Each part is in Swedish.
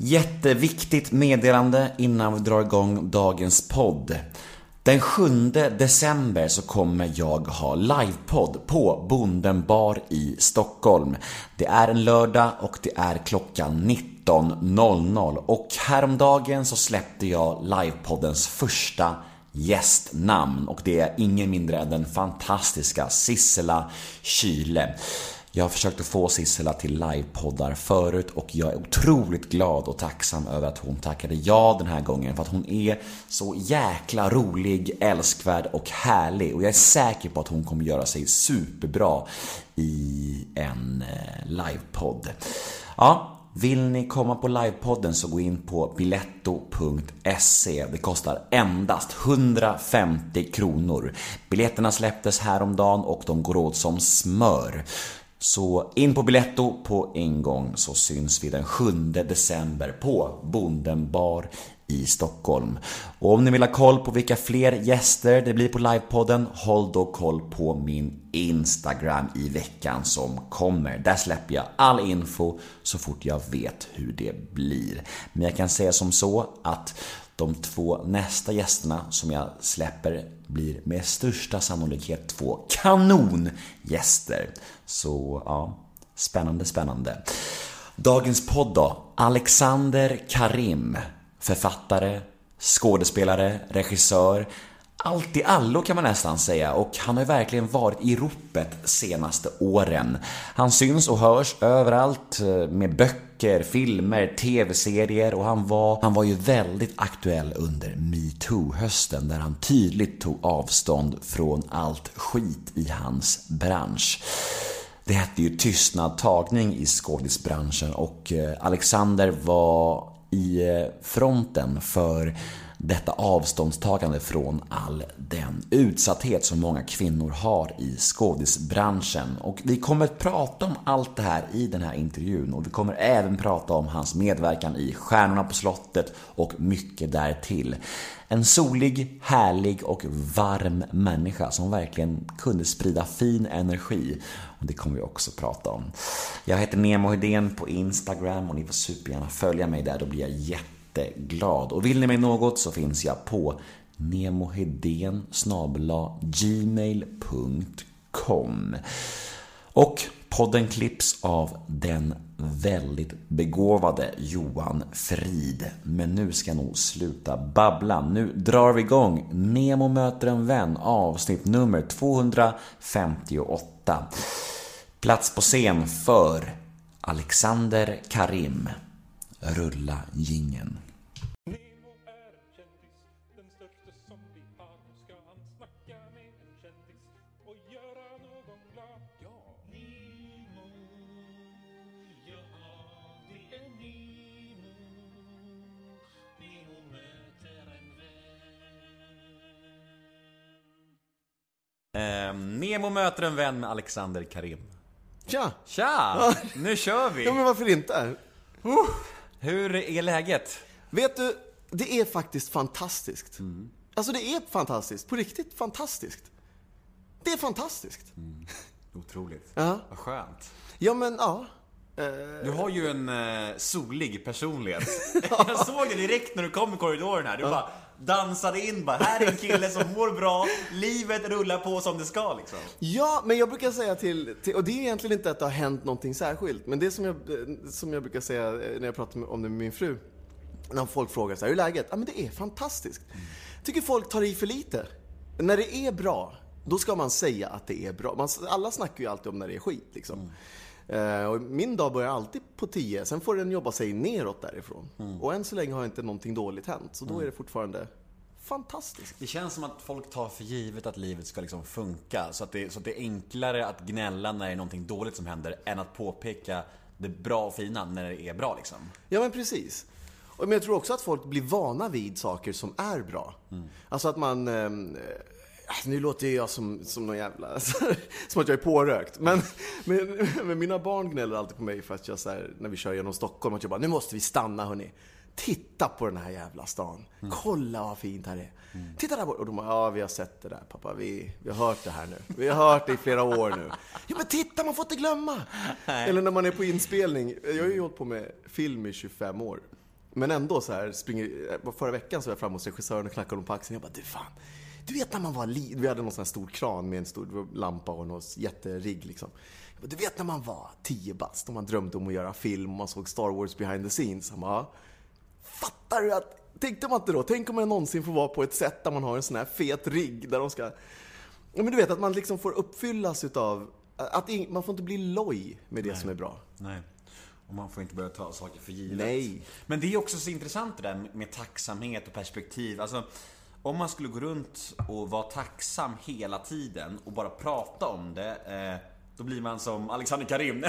Jätteviktigt meddelande innan vi drar igång dagens podd. Den 7 december så kommer jag ha livepodd på Bonden bar i Stockholm. Det är en lördag och det är klockan 19.00 och häromdagen så släppte jag livepoddens första gästnamn och det är ingen mindre än den fantastiska Sissela Kyle. Jag har försökt att få Sissela till livepoddar förut och jag är otroligt glad och tacksam över att hon tackade ja den här gången för att hon är så jäkla rolig, älskvärd och härlig och jag är säker på att hon kommer göra sig superbra i en eh, livepodd. Ja, vill ni komma på livepodden så gå in på biletto.se. Det kostar endast 150 kronor. Biljetterna släpptes häromdagen och de går åt som smör. Så in på Biletto på en gång så syns vi den 7 december på Bonden bar i Stockholm. Och om ni vill ha koll på vilka fler gäster det blir på livepodden, håll då koll på min Instagram i veckan som kommer. Där släpper jag all info så fort jag vet hur det blir. Men jag kan säga som så att de två nästa gästerna som jag släpper blir med största sannolikhet två kanongäster. Så ja, spännande, spännande. Dagens podd då? Alexander Karim, författare, skådespelare, regissör, allt i allo kan man nästan säga och han har verkligen varit i ropet senaste åren. Han syns och hörs överallt eh, med böcker, filmer, tv-serier och han var, han var ju väldigt aktuell under metoo-hösten där han tydligt tog avstånd från allt skit i hans bransch. Det hette ju tystnad tagning i skådisbranschen och eh, Alexander var i eh, fronten för detta avståndstagande från all den utsatthet som många kvinnor har i skådisbranschen. Och vi kommer att prata om allt det här i den här intervjun och vi kommer även prata om hans medverkan i Stjärnorna på slottet och mycket därtill. En solig, härlig och varm människa som verkligen kunde sprida fin energi. Och det kommer vi också prata om. Jag heter Nemo Hedén på Instagram och ni får supergärna följa mig där, då blir jag jätteglad. Och vill ni mig något så finns jag på nemohedén gmail.com Och podden klipps av den väldigt begåvade Johan Frid. Men nu ska jag nog sluta babbla. Nu drar vi igång Nemo möter en vän avsnitt nummer 258. Plats på scen för Alexander Karim. Rulla gingen. Nemo är en kändis, den största som vi har. Nu ska han snacka med en kändis och göra någon glad. Ja, Nemo, ja, det är Nemo. Nemo möter en vän. Eh, Nemo möter en vän med Alexander Karim. Tja! Tja! Nu kör vi! Ja, men varför inte? Hur är läget? Vet du, det är faktiskt fantastiskt. Alltså det är fantastiskt. På riktigt fantastiskt. Det är fantastiskt. Otroligt. Ja. Vad skönt. Ja, men ja. Du har ju en eh, solig personlighet. Jag såg det direkt när du kom i korridoren här. Du bara dansade in bara, här är en kille som mår bra, livet rullar på som det ska liksom. Ja, men jag brukar säga till, till, och det är egentligen inte att det har hänt någonting särskilt, men det som jag, som jag brukar säga eh, när jag pratar om det med min fru, när folk frågar så här, hur är läget? Ja, men det är fantastiskt. Tycker folk tar i för lite. När det är bra, då ska man säga att det är bra. Man, alla snackar ju alltid om när det är skit liksom. Mm och min dag börjar alltid på 10, sen får den jobba sig neråt därifrån. Och än så länge har inte någonting dåligt hänt, så då är det fortfarande fantastiskt. Det känns som att folk tar för givet att livet ska liksom funka. Så att, det, så att det är enklare att gnälla när det är någonting dåligt som händer än att påpeka det bra och fina när det är bra liksom. Ja, men precis. Men jag tror också att folk blir vana vid saker som är bra. Alltså att man... ehm, Eh, nu låter jag som, som någon jävla... som att jag är pårökt. Men, men, men mina barn gnäller alltid på mig för att jag så här, när vi kör genom Stockholm, att jag bara, nu måste vi stanna hörni. Titta på den här jävla stan. Kolla vad fint här är. Titta där borta. Och de bara, ja vi har sett det där pappa. Vi, vi har hört det här nu. Vi har hört det i flera år nu. Ja men titta, man får inte glömma. Eller när man är på inspelning. Jag har ju hållit på med film i 25 år. Men ändå så här, springer, förra veckan så var jag framme hos regissören och knackade honom på axeln. Jag bara, du fan. Du vet när man var li- Vi hade någon sån här stor kran med en stor lampa och någon jätterigg liksom. Du vet när man var tio bast och man drömde om att göra film och man såg Star Wars behind the scenes. Han bara, "Ja. Fattar du att... Tänkte man inte då, tänk om man någonsin får vara på ett sätt där man har en sån här fet rigg där de ska... Ja, men du vet att man liksom får uppfyllas utav... Att ing- man får inte bli loj med det som är bra. Nej. Och man får inte börja ta saker för givet. Nej. Men det är också så intressant det där med- med tacksamhet och perspektiv. Alltså, om man skulle gå runt och vara tacksam hela tiden och bara prata om det, eh, då blir man som Alexander Karim.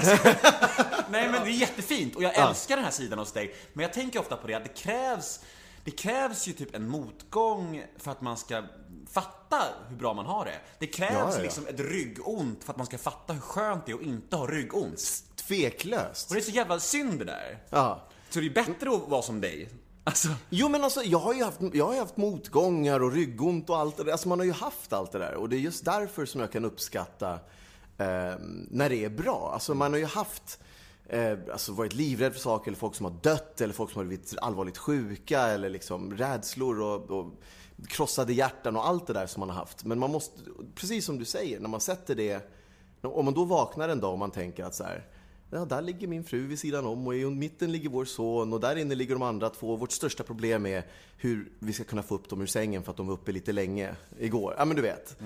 Nej men det är jättefint och jag älskar den här sidan hos dig. Men jag tänker ofta på det att det krävs det krävs ju typ en motgång för att man ska fatta hur bra man har det. Det krävs Ja, ja, liksom ett ryggont för att man ska fatta hur skönt det är att inte ha ryggont. Tveklöst. Och det är så jävla synd det där. Ja. Så det är bättre att vara som dig. Alltså, Jo men alltså, jag har ju haft, jag har haft motgångar och ryggont och allt det där. Alltså man har ju haft allt det där. Och det är just därför som jag kan uppskatta eh, när det är bra. Alltså man har ju haft, eh, alltså varit livrädd för saker, eller folk som har dött, eller folk som har blivit allvarligt sjuka, eller liksom rädslor och, och krossade hjärtan och allt det där som man har haft. Men man måste, precis som du säger, när man sätter det, om man då vaknar en dag och man tänker att så här, Ja, där ligger min fru vid sidan om och i mitten ligger vår son och där inne ligger de andra två. Vårt största problem är hur vi ska kunna få upp dem ur sängen för att de var uppe lite länge igår. Ja, men du vet.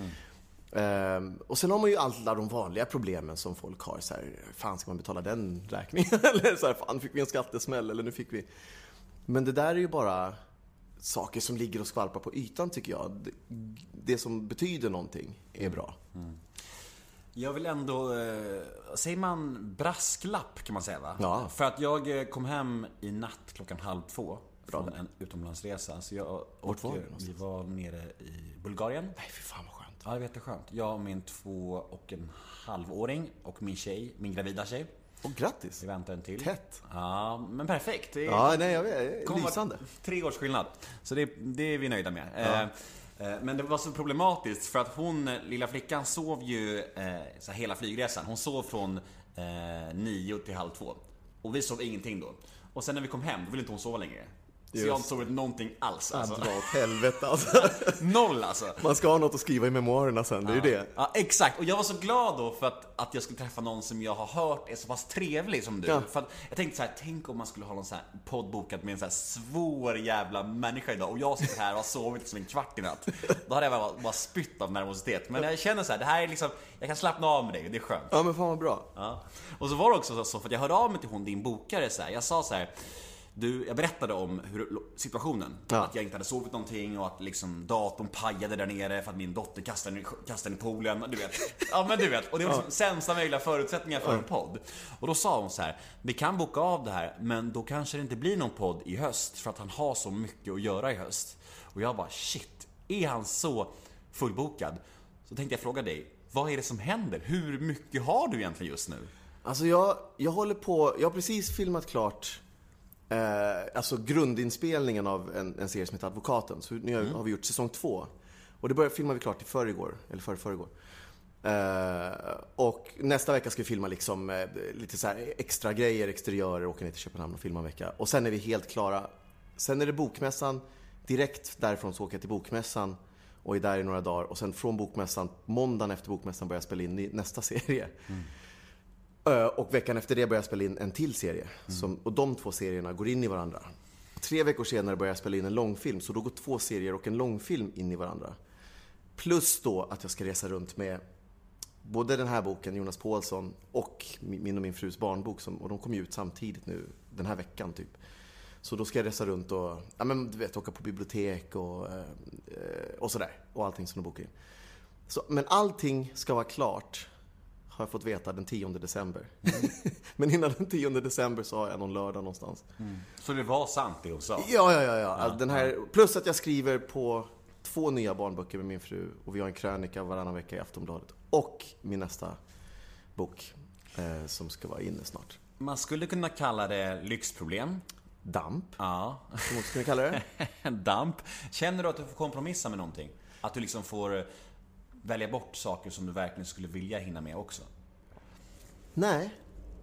Ehm, och sen har man ju alla de vanliga problemen som folk har. Så här, fan ska man betala den räkningen? eller så här, fan fick vi en skattesmäll? Eller nu fick vi... Men det där är ju bara saker som ligger och skvalpar på ytan tycker jag. Det, det som betyder någonting är bra. Jag vill ändå, eh, säger man brasklapp kan man säga va? Ja. För att jag eh, kom hem i natt klockan halv två från en utomlandsresa. Så jag, och var du vi var nere i Bulgarien. Nej, fy fan vad skönt. Ja, det var jätteskönt. Jag och min två och en halvåring och min tjej, min gravida tjej. Och grattis! Vi väntar en till. Tätt. Ja, men perfekt. Det är- Ja, nej, jag vet. Lysande. Tre års skillnad. Så det, det är vi nöjda med. Eh, eh, Eh, men det var så problematiskt för att hon, eh, lilla flickan, sov ju eh, så här, hela flygresan. Hon sov från eh, nio till halv två. Och vi sov ingenting då. Och sen när vi kom hem, då ville inte hon sova längre. Så jag har inte sovit någonting alls. Alltså. Dra åt helvete alltså. Noll alltså. Man ska ha något att skriva i memoarerna sen, det är ju det. Ja, exakt. Och jag var så glad då för att, att jag skulle träffa någon som jag har hört är så pass trevlig som du. Ja. För att jag tänkte så här, tänk om man skulle ha någon så här podd bokad med en så här svår jävla människa idag och jag sitter här och har sovit som en kvart i natt. Då hade jag bara, bara spytt av nervositet. Men jag känner så här, det här är liksom, jag kan slappna av med dig och det är skönt. Ja, men fan vad bra. Ja. Och så var det också så, för att jag hörde av mig till hon, din bokare, så här. jag sa så här. Du, jag berättade om hur, situationen. Ja. Att jag inte hade sovit någonting och att liksom datorn pajade där nere för att min dotter kastade den, i- kastade den i poolen. Du vet. Ja men du vet. Och det var liksom sämsta möjliga förutsättningar för en podd. Och då sa hon så här. Vi kan boka av det här men då kanske det inte blir någon podd i höst för att han har så mycket att göra i höst. Och jag bara shit, är han så fullbokad? Så tänkte jag fråga dig, vad är det som händer? Hur mycket har du egentligen just nu? Alltså jag, jag håller på, jag har precis filmat klart eh, alltså grundinspelningen av en, en serie som heter Advokaten. Så nu har, har vi gjort säsong två. Och det började filma vi klart i förrgår, eller för förrgår. Eh, och nästa vecka ska vi filma liksom eh, lite så extra grejer, exteriörer, åka ner till Köpenhamn och filma en vecka. Och sen är vi helt klara. Sen är det bokmässan, direkt därifrån så åker jag till bokmässan och är där i några dagar. Och sen från bokmässan, måndagen efter bokmässan börjar jag spela in nästa serie. Ö, Eh, och veckan efter det börjar jag spela in en till serie. Som, och de två serierna går in i varandra. Tre veckor senare börjar jag spela in en långfilm, så då går två serier och en långfilm in i varandra. Plus då att jag ska resa runt med både den här boken, Jonas Paulsson, och min och min frus barnbok. Som, och de kommer ju ut samtidigt nu, den här veckan typ. Så då ska jag resa runt och, ja men du vet, åka på bibliotek och, eh, eh, och sådär. Och allting som de bokar in. Så, men allting ska vara klart, har jag fått veta, den 10 december. men innan den 10 december så har jag någon lördag någonstans. Så det var sant det hon sa? Ja, ja, ja. ja. Den här, plus att jag skriver på två nya barnböcker med min fru och vi har en krönika varannan vecka i Aftonbladet. Och min nästa bok eh, som ska vara inne snart. Man skulle kunna kalla det lyxproblem. Damp, Ja. som man skulle kalla det. Damp. Känner du att du får kompromissa med någonting? Att du liksom får välja bort saker som du verkligen skulle vilja hinna med också? Nej,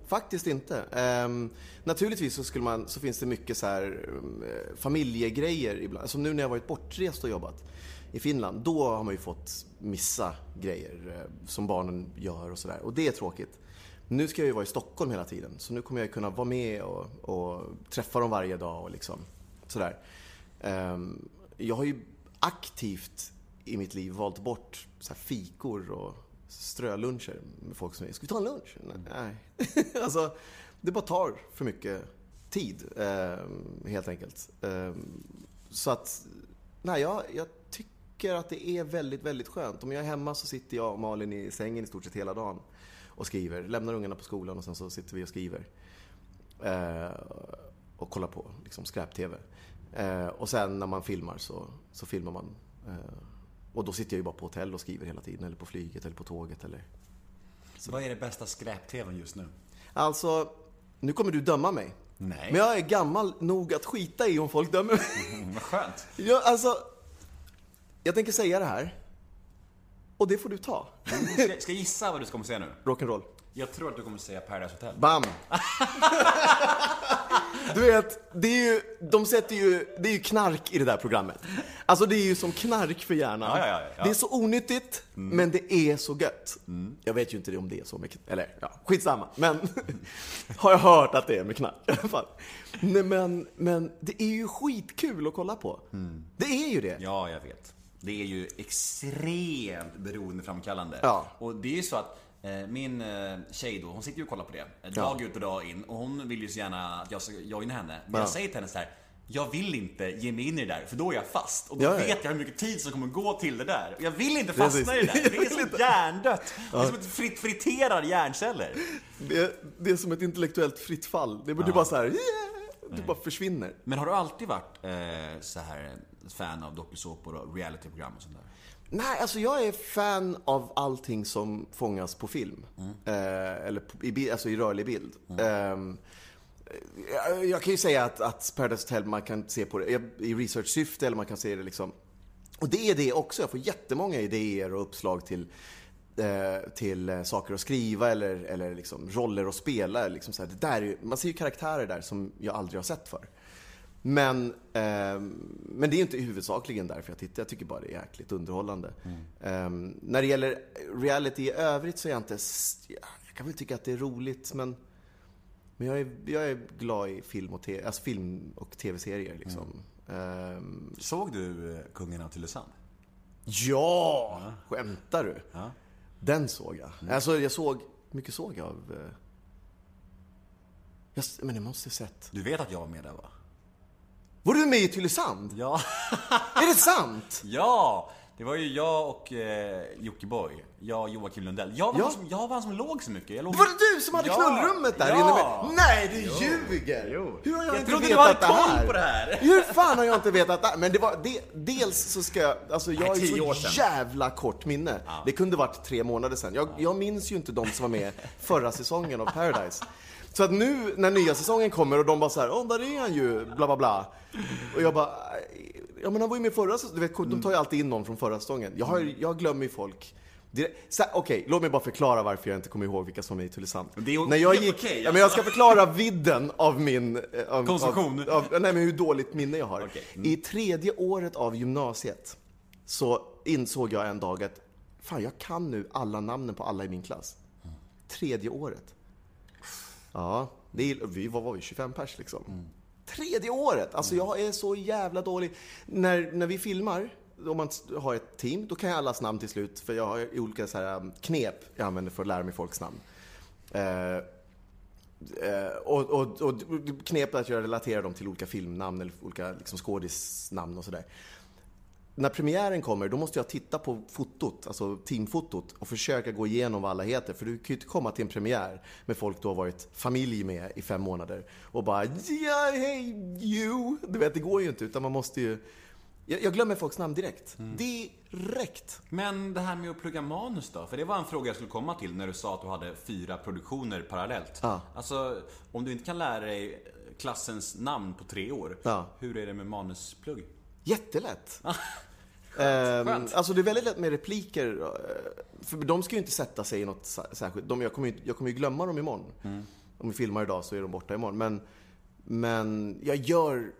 faktiskt inte. Um, naturligtvis så, skulle man, så finns det mycket så här um, familjegrejer ibland. Som nu när jag varit bortrest och jobbat i Finland. Då har man ju fått missa grejer uh, som barnen gör och sådär. Och det är tråkigt. Nu ska jag ju vara i Stockholm hela tiden. Så nu kommer jag kunna vara med och, och träffa dem varje dag och liksom sådär. Um, jag har ju aktivt i mitt liv valt bort så här fikor och ströluncher med folk som säger Ska vi ta en lunch? Nej. alltså, det bara tar för mycket tid, eh, helt enkelt. Eh, så att, nej, jag, jag tycker att det är väldigt, väldigt skönt. Om jag är hemma så sitter jag och Malin i sängen i stort sett hela dagen och skriver. Lämnar ungarna på skolan och sen så sitter vi och skriver. Eh, och kollar på liksom, skräp-TV. Eh, och sen när man filmar så, så filmar man. Och då sitter jag ju bara på hotell och skriver hela tiden. Eller på flyget eller på tåget eller... Vad är det bästa skräp-tvn just nu? Alltså, nu kommer du döma mig. Nej. Men jag är gammal nog att skita i om folk dömer mig. Mm, vad skönt. Jag, alltså, jag tänker säga det här. Och det får du ta. Ska, ska jag gissa vad du kommer säga nu? Rock'n'roll. Jag tror att du kommer säga Paradise Hotel. Bam! Du vet, det är ju, de sätter ju, det är ju knark i det där programmet. Alltså det är ju som knark för hjärnan. Ja, ja, ja. Det är så onyttigt, men det är så gött. Jag vet ju inte om det är så med, eller ja, skitsamma. Men har jag hört att det är med knark i alla fall. Nej, men, men det är ju skitkul att kolla på. Det är ju det. Ja, jag vet. Det är ju extremt beroendeframkallande. Ja. Och det är ju så att min eh, tjej då, hon sitter ju och kollar på det. eh, Dag ut och dag in. Och hon vill ju så gärna att jag ska joina henne. Men Ja. jag säger till henne så här. Jag vill inte ge mig in i det där, för då är jag fast. Och då Ja, ja. vet jag hur mycket tid som kommer gå till det där. Och jag vill inte Precis. fastna i det där. Det är inte. hjärndött. Det är som ett fritt friterade hjärnceller. Det, det är som ett intellektuellt fritt fall. Det du bara så här, yeah, du bara försvinner. Men har du alltid varit eh, så här fan av dokusåpor och realityprogram och sånt där? Nej, alltså jag är fan av allting som fångas på film. Eh, eller på, i, alltså i rörlig bild. Ehm, jag, jag kan ju säga att, att Paradise Hotel, man kan se på det i research-syfte eller man kan se det liksom... Och det är det också. Jag får jättemånga idéer och uppslag till, eh, till eh, saker att skriva eller, eller liksom roller att spela. Liksom så här, det där är, man ser ju karaktärer där som jag aldrig har sett för. Men, ehm, men det är inte huvudsakligen därför jag tittar. Jag tycker bara det är jäkligt underhållande. Ehm, när det gäller reality i övrigt så är jag inte... Jag kan väl tycka att det är roligt, men... Men jag är, jag är glad i film och, te, alltså film och tv-serier liksom. Ehm, Såg du eh, Kungen av Tylösand? ja! Skämtar du? Ja. Den såg jag. Alltså jag såg... Mycket såg jag av... eh, Jag, men jag måste ha sett. Du vet att jag var med där va? Var du med i Tylösand? Ja. Är det sant? ja! Det var ju jag och eh, Jockiboi. Jag och Joakim Lundell. Jag var, Ja. han som, jag var han som låg så mycket. Jag låg... Var det du som hade Ja. knullrummet där Ja. inne med... Nej, du ljuger! Jo. Hur har jag, Jag inte trodde du vetat hade det koll på det här. Hur fan har jag inte vetat det här? Men det var... Det, dels så ska jag... Alltså jag har ju så jävla kort minne. Det kunde varit tre månader sedan. Jag, jag minns ju inte de som var med förra säsongen av Paradise. Så att nu när nya säsongen kommer och de bara så här, åh där är han ju, bla bla bla. Och jag bara, ja men han var ju med förra säsongen. Du vet, de tar ju alltid in någon från förra säsongen. Jag, har, jag glömmer ju folk. Okej, låt mig bara förklara varför jag inte kommer ihåg vilka som med i Tylösand. Det är När jag gick, okej, ja, men jag ska förklara vidden av min... eh, Av, Konsumtion. Av, av, nej, men hur dåligt minne jag har. Okej. Mm. I tredje året av gymnasiet så insåg jag en dag att fan, jag kan nu alla namnen på alla i min klass. Tredje året. Ja, det är, vi vad var vi, 25 pers liksom. Tredje året! Alltså jag är så jävla dålig. När, när vi filmar, om man har ett team, då kan jag allas namn till slut. För jag har olika så här um, knep jag använder för att lära mig folks namn. Eh, eh, och, och, och knepet att jag relaterar dem till olika filmnamn eller olika liksom, skådisnamn och sådär. När premiären kommer, då måste jag titta på fotot, alltså teamfotot och försöka gå igenom vad alla heter. För du kan ju inte komma till en premiär med folk du har varit familj med i fem månader och bara ja, hej, you. Du vet, det går ju inte, utan man måste ju... Jag, jag glömmer folks namn direkt. Direkt. Men det här med att plugga manus då? För det var en fråga jag skulle komma till när du sa att du hade fyra produktioner parallellt. Ja. Alltså, om du inte kan lära dig klassens namn på tre år, Ja. hur är det med manusplugg? Jättelätt. Ehm, Skönt. alltså det är väldigt lätt med repliker. eh, För de ska ju inte sätta sig i något särskilt. De, jag, kommer ju, jag kommer ju glömma dem imorgon. Om vi filmar idag så är de borta imorgon. Men, men jag gör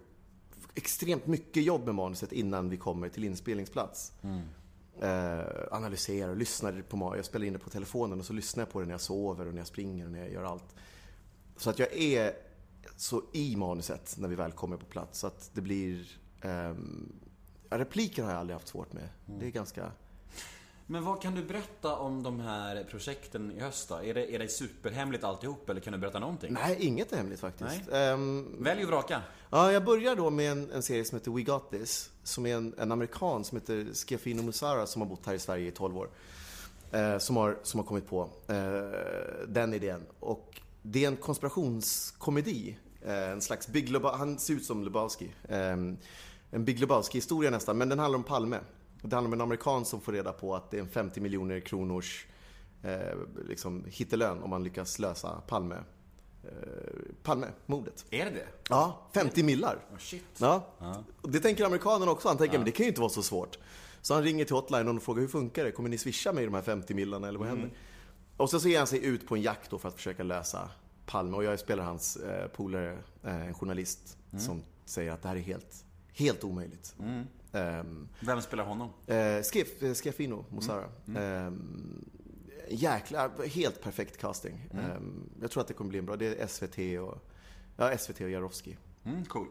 extremt mycket jobb med manuset innan vi kommer till inspelningsplats. Eh, analyserar och lyssnar på manuset. Jag spelar in det på telefonen och så lyssnar jag på det när jag sover och när jag springer och när jag gör allt. Så att jag är så i manuset när vi väl kommer på plats. Så att det blir... ja, repliker har jag aldrig haft svårt med. Det är ganska... Men vad kan du berätta om de här projekten i höst då? Är det, är det superhemligt alltihop eller kan du berätta någonting? Nej, inget är hemligt faktiskt. Ehm, Välj och vraka. Ja, jag börjar då med en, en serie som heter We Got This. Som är en, en amerikan som heter Schiaffino Musara som har bott här i Sverige i 12 år. Eh, som, har, som har kommit på eh, den idén. Och det är en konspirationskomedi. Eh, en slags Big Lebowski. Han ser ut som Lebowski. En Big Lebowski-historia nästan, men den handlar om Palme. Det handlar om en amerikan som får reda på att det är en 50 miljoner kronors eh, liksom, hittelön om man lyckas lösa Palme. Eh, Palme-mordet. Är det det? Ja, 50 millar. Oh, shit. Ja. Och Det tänker amerikanen också. Han tänker, men det kan ju inte vara så svårt. Så han ringer till hotline och frågar, hur funkar det? Kommer ni swisha mig de här 50 millarna eller vad händer? Och så ger han sig ut på en jakt då för att försöka lösa Palme. Och jag spelar hans eh, polare, eh, en journalist, som säger att det här är helt, helt omöjligt. Ehm, Vem spelar honom? Eh, Skiff, eh, Schiaffino Musara. Ehm, jäkla, helt perfekt casting. Ehm, jag tror att det kommer bli en bra, det är SVT och, ja, SVT och Jarowski. Mm, cool.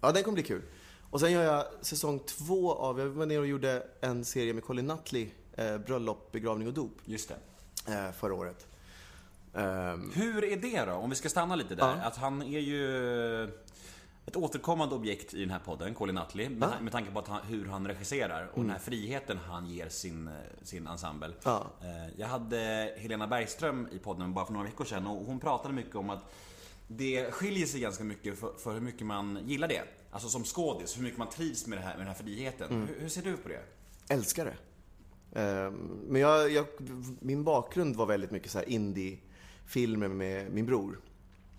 Ja, den kommer bli kul. Och sen gör jag säsong två av, jag var nere och gjorde en serie med Colin Nutley, eh, bröllop, begravning och dop, Just det. eh, förra året. Hur är det då? Om vi ska stanna lite där. Att han är ju ett återkommande objekt i den här podden, Colin Nutley. Med, Ja. med tanke på han, hur han regisserar och den här friheten han ger sin, eh, sin ensemble. Ja. Eh, Jag hade Helena Bergström i podden bara för några veckor sedan och hon pratade mycket om att det skiljer sig ganska mycket för, för hur mycket man gillar det. Alltså som skådis, hur mycket man trivs med, det här, med den här friheten. Hur, hur ser du på det? älskar det. Ehm, men jag, jag, min bakgrund var väldigt mycket så här indie-filmer med min bror.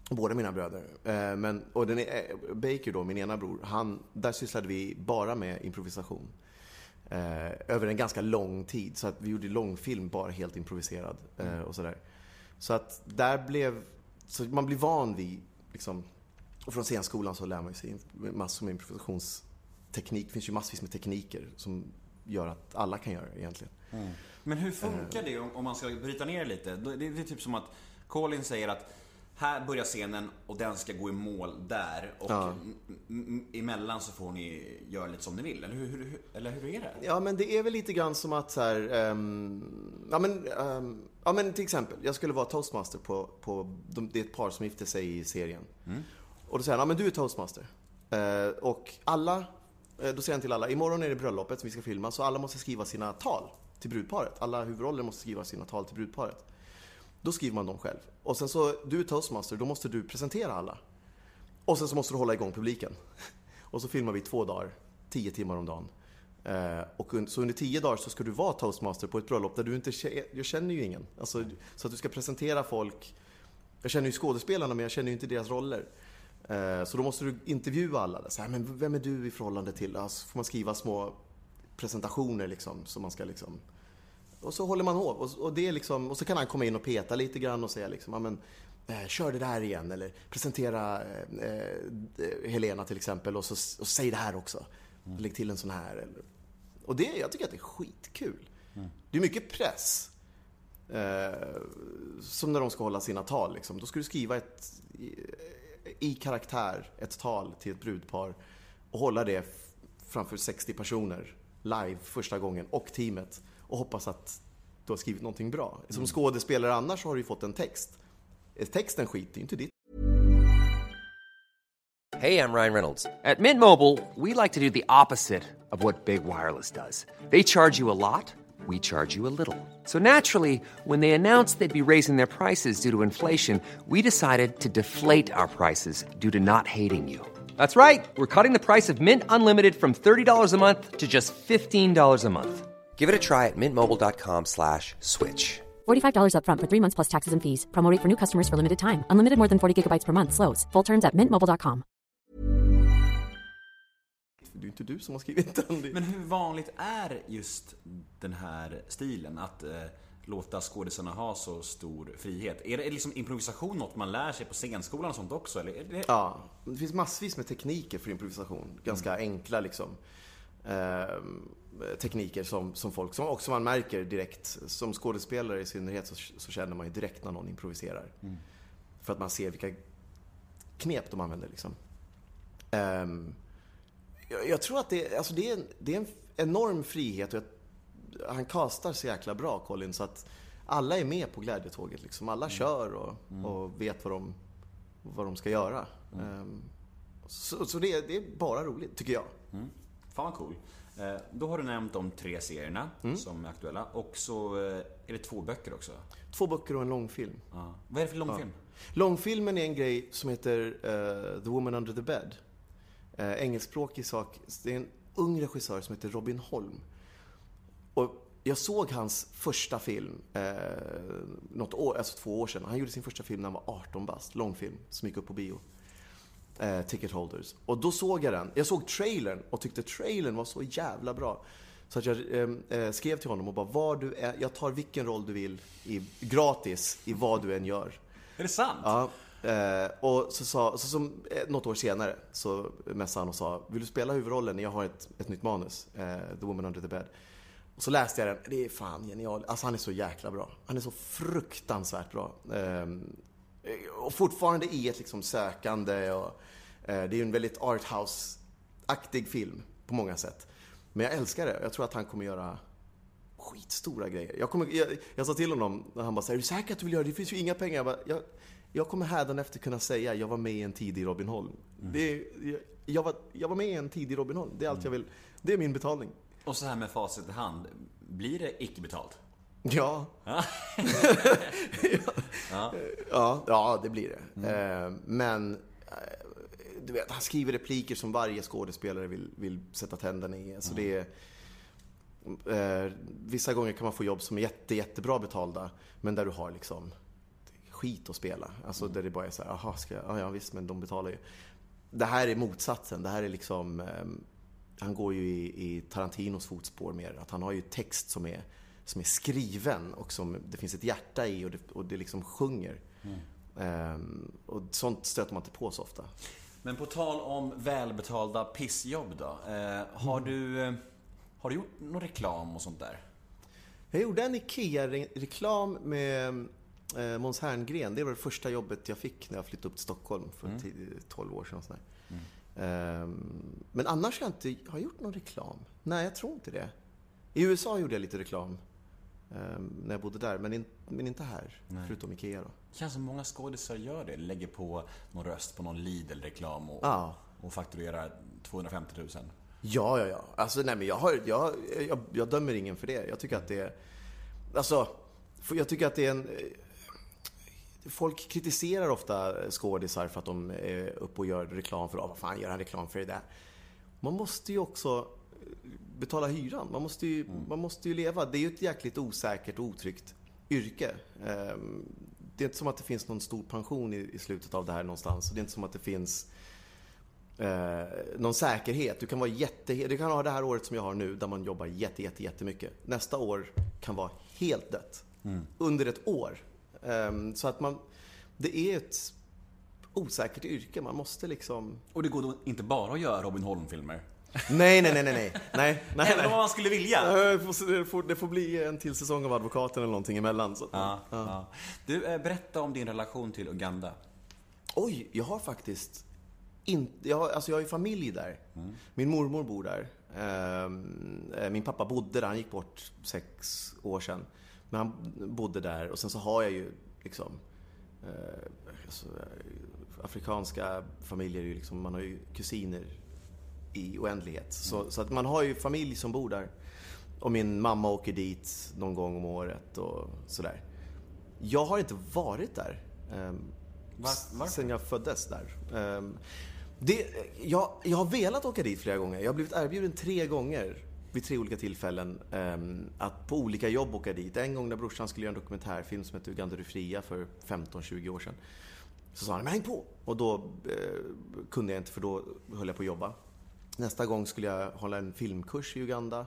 Båda mina bröder. Ehm, men, och den är, eh, Baker då, min ena bror, han, där sysslade vi bara med improvisation. Eh, över en ganska lång tid. Så att vi gjorde långfilm bara helt improviserad eh, och sådär. Så att där blev, så man blir van vid liksom, och från scenskolan så lär man sig massor med improvisationsteknik. Det finns ju massvis med tekniker som gör att alla kan göra det egentligen. Men hur funkar det om, om man ska bryta ner lite? Det är typ som att Colin säger att här börjar scenen och den ska gå i mål där och Ja. emellan så får ni göra lite som ni vill. Eller hur, hur, eller hur är det? Ja, men det är väl lite grann som att så här, ehm, ja, men, ehm, ja men till exempel, jag skulle vara toastmaster på, på de, det är ett par som gifte sig i serien. Och då säger han, ja men du är toastmaster. Eh, och alla, eh, då säger han till alla, imorgon är det bröllopet som vi ska filma, så alla måste skriva sina tal till brudparet. Alla huvudroller måste skriva sina tal till brudparet. Då skriver man dem själv. Och sen så, du är toastmaster, då måste du presentera alla. Och sen så måste du hålla igång publiken. Och så filmar vi två dagar, tio timmar om dagen. Eh, och un- så under tio dagar så ska du vara toastmaster på ett bröllop där du inte jag känner ju ingen. Alltså, så att du ska presentera folk. Jag känner ju skådespelarna men jag känner ju inte deras roller. Eh, så då måste du intervjua alla. Så här, men vem är du i förhållande till? Alltså, så får man skriva små presentationer liksom. som man ska liksom och så håller man hov. Och, och, det är liksom, och så kan han komma in och peta lite grann och säga liksom, ja, men, eh, kör det där igen. Eller presentera eh, eh, Helena till exempel och, så, och säg det här också. Lägg till en sån här. Eller, och det, jag tycker att det är skitkul. Det är mycket press. Eh, som när de ska hålla sina tal. Liksom. Då ska du skriva ett, i, i karaktär ett tal till ett brudpar och hålla det framför 60 personer live första gången och teamet och hoppas att du har skrivit någonting bra. Som mm. skådespelare annars har du ju fått en text. Är texten skit, det är inte ditt Hey, I'm Ryan Reynolds. At Mint Mobile, we like to do the opposite of what Big Wireless does. They charge you a lot, we charge you a little. So naturally, when they announced they'd be raising their prices due to inflation, we decided to deflate our prices due to not hating you. That's right. We're cutting the price of Mint Unlimited from $30 a month to just $15 a month. Give it a try at mintmobile.com slash switch. $45 upfront for three months plus taxes and fees. Promo rate for new customers for limited time. Unlimited more than 40 gigabytes per month. Slows. Full terms at mintmobile.com. Det är inte du som har skrivit den. Det- Men hur vanligt är just den här stilen? Att eh, låta skådisarna ha så stor frihet? Är det liksom improvisation något man lär sig på scenskolan och sånt också? Eller är det... Ja, det finns massvis med tekniker för improvisation. Ganska enkla liksom. Ehm, tekniker som, som folk, som också man märker direkt. Som skådespelare i synnerhet så, så känner man ju direkt när någon improviserar. För att man ser vilka knep de använder liksom. Ehm, jag, jag tror att det, alltså det, är, en- det är en enorm frihet och jag, han kastar så jäkla bra Colin så att alla är med på glädjetåget liksom. Alla kör och, och vet vad de, vad de ska göra. Ehm, så så det, det är bara roligt, tycker jag. Fan vad cool. Eh, Då har du nämnt de tre serierna Mm. som är aktuella. Och så eh, är det två böcker också. Två böcker och en långfilm. Ja. Vad är det för långfilm? Långfilmen är en grej som heter eh, The Woman Under the Bed. Uh, engelskspråkig sak. Det är en ung regissör som heter Robin Holm. Och jag såg hans första film, eh, något år, alltså två år sedan. Han gjorde sin första film när han var 18 bast, långfilm, som gick upp på bio. Eh, Ticket Holders. Och då såg jag den. Jag såg trailern och tyckte trailern var så jävla bra. Så att jag eh, eh, skrev till honom och bara, vad du är, jag tar vilken roll du vill, i, gratis, i vad du än gör. Är det sant? Ja, eh, och så sa, så som, eh, något år senare så messade han och sa, vill du spela huvudrollen? Jag har ett, ett nytt manus, eh, The Woman Under the Bed. Och så läste jag den, det är fan genial. Alltså han är så jäkla bra. Han är så fruktansvärt bra. Ehm, och fortfarande i ett liksom sökande och eh, det är ju en väldigt arthouse-aktig film på många sätt. Men jag älskar det. Jag tror att han kommer göra skitstora grejer. Jag, kommer, jag, jag sa till honom när han bara säger, är du säker att du vill göra det? Det finns ju inga pengar. Jag, bara, jag, jag kommer hädanefter kunna säga, jag var med i en tidig Robin Holm. Det, är- jag, jag, var, jag var med i en tidig Robin Holm. Det är allt jag vill. Det är min betalning. Och så här med facit i hand. Blir det icke betalt? Ja. ja. ja. Ja, det blir det. Eh, Men, eh, du vet, han skriver repliker som varje skådespelare vill, vill sätta tänderna i. Alltså det är, eh, vissa gånger kan man få jobb som är jätte, jättebra betalda, men där du har liksom skit att spela. Alltså där det bara är så här, jaha, ska jag? Ja, visst, men de betalar ju. Det här är motsatsen. Det här är liksom, han går ju i, i Tarantinos fotspår mer. Att han har ju text som är, som är skriven och som det finns ett hjärta i och det, och det liksom sjunger. Ehm, och sånt stöter man inte på så ofta. Men på tal om välbetalda pissjobb då. Eh, har, du, eh, har du gjort någon reklam och sånt där? Jag gjorde en IKEA-reklam med eh, Måns Herngren. Det var det första jobbet jag fick när jag flyttade upp till Stockholm för Mm. 10, 12 år sedan. och sådär. Ehm, men annars har jag inte har jag gjort någon reklam. Nej, jag tror inte det. I USA gjorde jag lite reklam när jag bodde där, men, in, men inte här. Förutom IKEA då. Det känns som många skådisar gör det. Lägger på någon röst på någon Lidl-reklam och, Ja. och fakturerar 250 000. Ja, ja, ja. Alltså, nej, men jag, har, jag, jag, jag dömer ingen för det. Jag tycker att det är... Alltså, jag tycker att det är en... Folk kritiserar ofta skådisar för att de är uppe och gör reklam för, oh, vad fan gör han reklam för det där? Man måste ju också betala hyran. Man måste ju, man måste ju leva. Det är ju ett jäkligt osäkert och otryggt yrke. Ehm, Det är inte som att det finns någon stor pension i, slutet av det här någonstans. Det är inte som att det finns eh, någon säkerhet. Du kan, vara jätte, du kan ha det här året som jag har nu där man jobbar jätte, jätte, jättemycket. Nästa år kan vara helt dött. Under ett år. Ehm, så att man, det är ett osäkert yrke. Man måste liksom... Och det går då inte bara att göra Robin Holm-filmer. Nej, nej, nej, nej, nej. nej, nej, Även om man skulle vilja. Det får, det, får, bli en till säsong av Advokaten eller någonting emellan. Så att, Ja, ja. Du, eh, berätta om din relation till Uganda. Oj, jag har faktiskt inte... Jag har, alltså jag har ju familj där. Min mormor bor där. Ehm, eh, min pappa bodde där, han gick bort sex år sedan. Men han bodde där och sen så har jag ju liksom... Eh, alltså, afrikanska familjer, liksom, man har ju kusiner i oändlighet. Så, så att man har ju familj som bor där. Och min mamma åker dit någon gång om året och sådär. Jag har inte varit där. ehm, Var-? Sen jag föddes där. Ehm, det, jag, jag har velat åka dit flera gånger. Jag har blivit erbjuden tre gånger vid tre olika tillfällen ehm, att på olika jobb åka dit. En gång när brorsan skulle göra en dokumentärfilm som hette Uganda du fria för 15-20 år sedan. Så sa han, men häng på! Och då eh, kunde jag inte för då höll jag på att jobba. Nästa gång skulle jag hålla en filmkurs i Uganda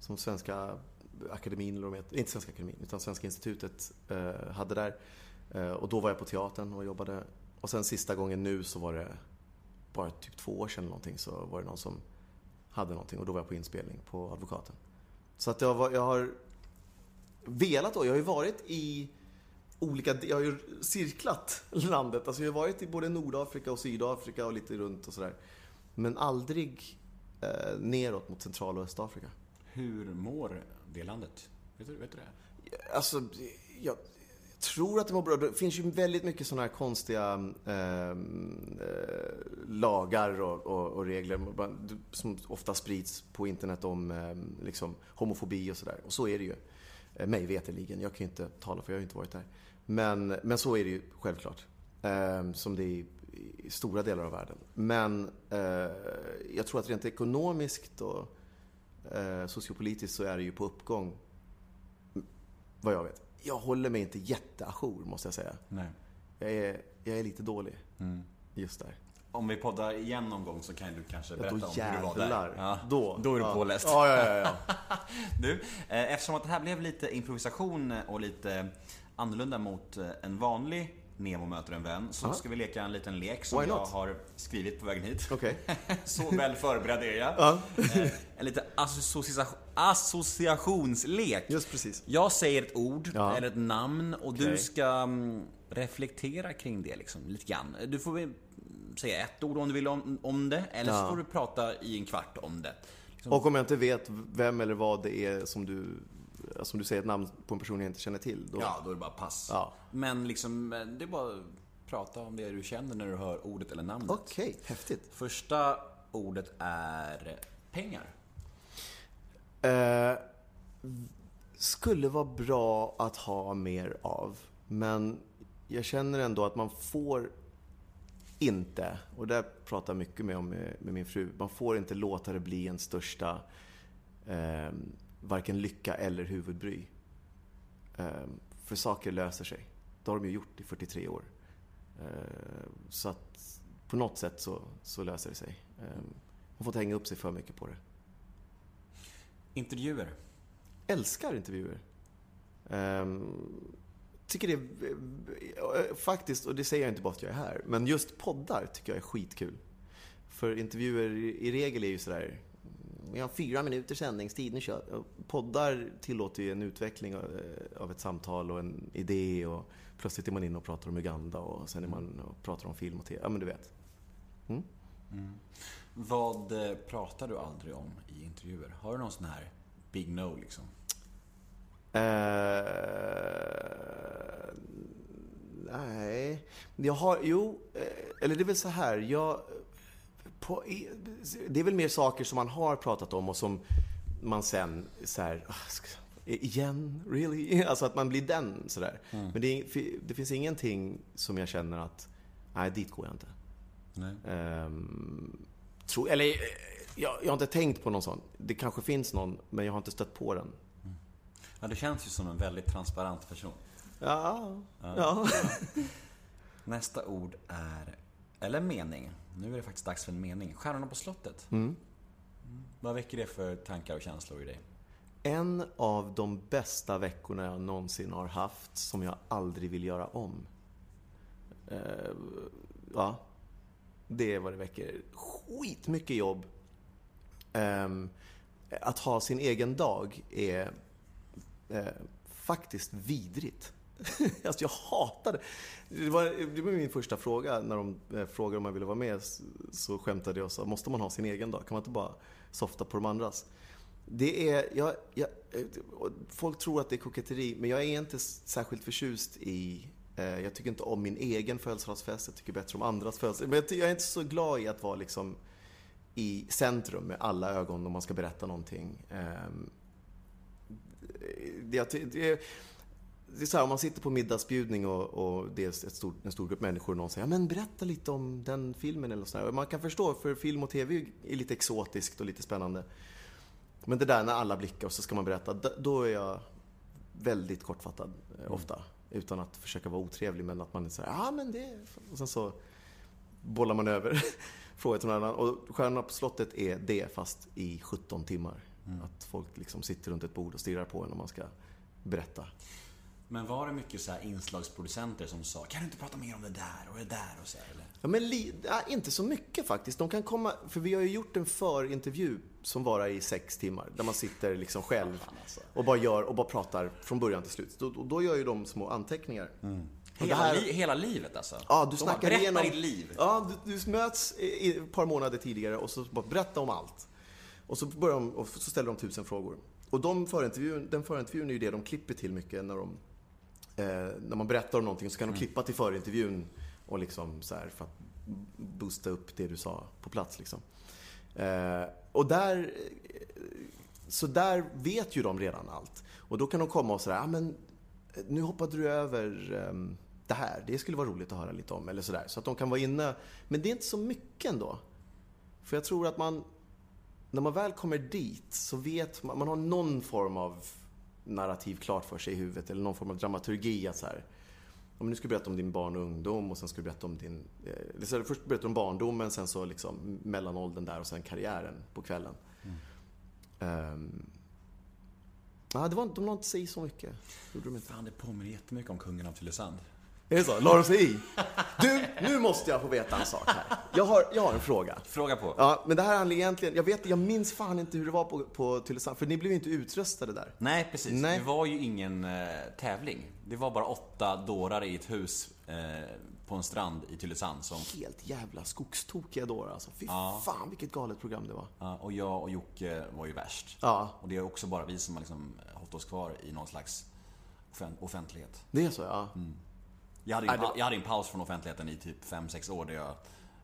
som svenska akademin, eller de heter. inte Svenska akademin, utan Svenska institutet eh, hade där. Eh, och då var jag på teatern och jobbade. Och sen sista gången nu så var det bara typ två år sedan någonting så var det någon som hade någonting och då var jag på inspelning på Advokaten. Så att jag, var, jag har velat då, jag har ju varit i olika, jag har ju cirklat landet. Alltså jag har varit i både Nordafrika och Sydafrika och lite runt och sådär. Men aldrig eh, neråt mot Central och Östafrika. Hur mår det landet? Vet du, vet du det? Alltså, jag tror att det mår bra. Det finns ju väldigt mycket sådana här konstiga eh, eh, lagar och, och, och, regler som ofta sprids på internet om eh, liksom, homofobi och sådär. Och så är det ju. Eh, mig veterligen. Jag kan ju inte tala för jag har ju inte varit där. Men, men så är det ju självklart. Eh, som det är i, i, stora delar av världen. Men eh, jag tror att rent ekonomiskt och eh, sociopolitiskt så är det ju på uppgång. Vad jag vet. Jag håller mig inte jätteajour måste jag säga. Nej. Jag är, jag är lite dålig just där. Om vi poddar igen någon gång så kan du kanske berätta då om hur du var där. Ja. Då. Då är du ja. påläst. Ja, ja, ja. ja. Du, eh, eftersom att det här blev lite improvisation och lite annorlunda mot eh, en vanlig Nemo möter en vän så Ja. ska vi leka en liten lek som jag har skrivit på vägen hit. Okej. Så väl förberedd är jag. Ja. Eh, En liten associa- associationslek. Just precis. Jag säger ett ord Ja. eller ett namn och du Okej. ska mm, reflektera kring det liksom, lite grann. Du får säga ett ord om du vill om, om det, eller så Ja. får du prata i en kvart om det. Liksom, Och om jag inte vet vem eller vad det är som du, som du säger ett namn på en person jag inte känner till. Då... Ja, då är det bara pass. Ja. Men liksom, eh, det är bara att prata om det du känner när du hör ordet eller namnet. Okej, häftigt. Första ordet är pengar. Eh, skulle vara bra att ha mer av. Men jag känner ändå att man får inte, och det pratar jag mycket med om med min fru, man får inte låta det bli en största eh, varken lycka eller huvudbry. Eh, för saker löser sig. Det har de ju gjort i 43 år. Eh, så att på något sätt så, så löser det sig. Man får inte hänga upp sig för mycket på det. Intervjuer. älskar intervjuer. Ehm, tycker det är, eh, faktiskt, och det säger jag inte bara för att jag är här, men just poddar tycker jag är skitkul. För intervjuer i regel är ju sådär, "Mm, vi har fyra minuters sändningstid, nu kör Poddar tillåter ju en utveckling av, eh, av ett samtal och en idé och plötsligt är man inne och pratar om Uganda och sen är man och pratar om film och tv. Ja men du vet. Vad eh, pratar du aldrig om i intervjuer? Har du någon sån här big no liksom? Eh, nej. Jag har, jo, eller det är väl så här. Jag, på, i- det är väl mer saker som man har pratat om och som man sen så här, "Ah, igen, really? Alltså att man blir den sådär. Men det, det finns ingenting som jag känner att, nej dit går jag inte. Ehm, tro, eller, eh, jag, jag har inte tänkt på någon sån. Det kanske finns någon, men jag har inte stött på den. Ja, du känns ju som en väldigt transparent person. Ja, ja. Nästa ord är, eller mening. Nu är det faktiskt dags för en mening. Stjärnorna på slottet. Mm. Mm. Vad väcker det för tankar och känslor i dig? En av de bästa veckorna jag någonsin har haft som jag aldrig vill göra om. Eh, ja, det är vad det väcker. Skitmycket jobb. Ehm, att ha sin egen dag är eh, faktiskt vidrigt. alltså jag hatar det. Det var, det var min första fråga när de eh, frågade om jag ville vara med. Så skämtade jag och sa, måste man ha sin egen dag? Kan man inte bara softa på de andras? Det är, jag, jag, folk tror att det är koketteri, men jag är inte särskilt förtjust i eh, jag tycker inte om min egen födelsedagsfest, jag tycker bättre om andras födelsedag. Men jag, jag är inte så glad i att vara liksom i centrum med alla ögon om man ska berätta någonting. Eh, det, jag det, det är så här, om man sitter på middagsbjudning och, och det är ett stor, en stor grupp människor och någon säger ja, men berätta lite om den filmen eller sådär. Man kan förstå, för film och TV är lite exotiskt och lite spännande. Men det där när alla blickar och så ska man berätta, då är jag väldigt kortfattad eh, ofta. Utan att försöka vara otrevlig, men att man säger ja men det... Och sen så bollar man över frågor till någon annan. Och Stjärnorna på slottet är det, fast i 17 timmar. Att folk liksom sitter runt ett bord och stirrar på en om man ska berätta. Men var det mycket så här inslagsproducenter som sa Kan du inte prata mer om det där och det där och så eller? Ja, men li, ja, inte så mycket faktiskt. De kan komma, för vi har ju gjort en förintervju som varar i sex timmar. Där man sitter liksom själv alltså. och bara gör och bara pratar från början till slut. Då, då gör ju de små anteckningar. Det Hela, här- li, hela livet alltså? Ja, du snackar berättar igenom... ditt liv. Ja, du, du möts i ett par månader tidigare och så bara berätta om allt. Och så, börjar de, och så ställer de tusen frågor. Och de förintervjun, den förintervjun är ju det de klipper till mycket när de... Eh, när man berättar om någonting så kan de klippa till förintervjun och liksom så här för att boosta upp det du sa på plats liksom. Eh, och där... eh, Så där vet ju de redan allt. Och då kan de komma och säga, ah, men eh, nu hoppade du över ehm, det här. Det skulle vara roligt att höra lite om. Eller sådär. Så att de kan vara inne. Men det är inte så mycket ändå. För jag tror att man, när man väl kommer dit så vet man, man har någon form av narrativ klart för sig i huvudet. Eller någon form av dramaturgi. Att så här, om nu ska du berätta om din barn och ungdom och sen ska du berätta om din... Eh, så först berättar du om barndomen, sen så liksom mellanåldern där och sen karriären på kvällen. Ehm, ja, det var, de la inte sig i så mycket. Gjorde de inte. Fan, det påminner jättemycket om kungen av Tylösand. Är det så? La de sig i? Du, nu måste jag få veta en sak här. Jag har, jag har en fråga. Fråga på. Ja, men det här handlar egentligen... Jag, vet, jag minns fan inte hur det var på, på Tylösand, för ni blev ju inte utröstade där. Nej, precis. Nej. Det var ju ingen eh, tävling. Det var bara åtta dårar i ett hus eh, på en strand i Tylösand som... Helt jävla skogstokiga dårar alltså. Fy fan vilket galet program det var. Ja, och jag och Jocke var ju värst. Ja. Och det är också bara vi som har liksom hållit oss kvar i någon slags offen- offentlighet. Det är så ja. Jag hade, en, jag hade en paus från offentligheten i typ 5-6 år där jag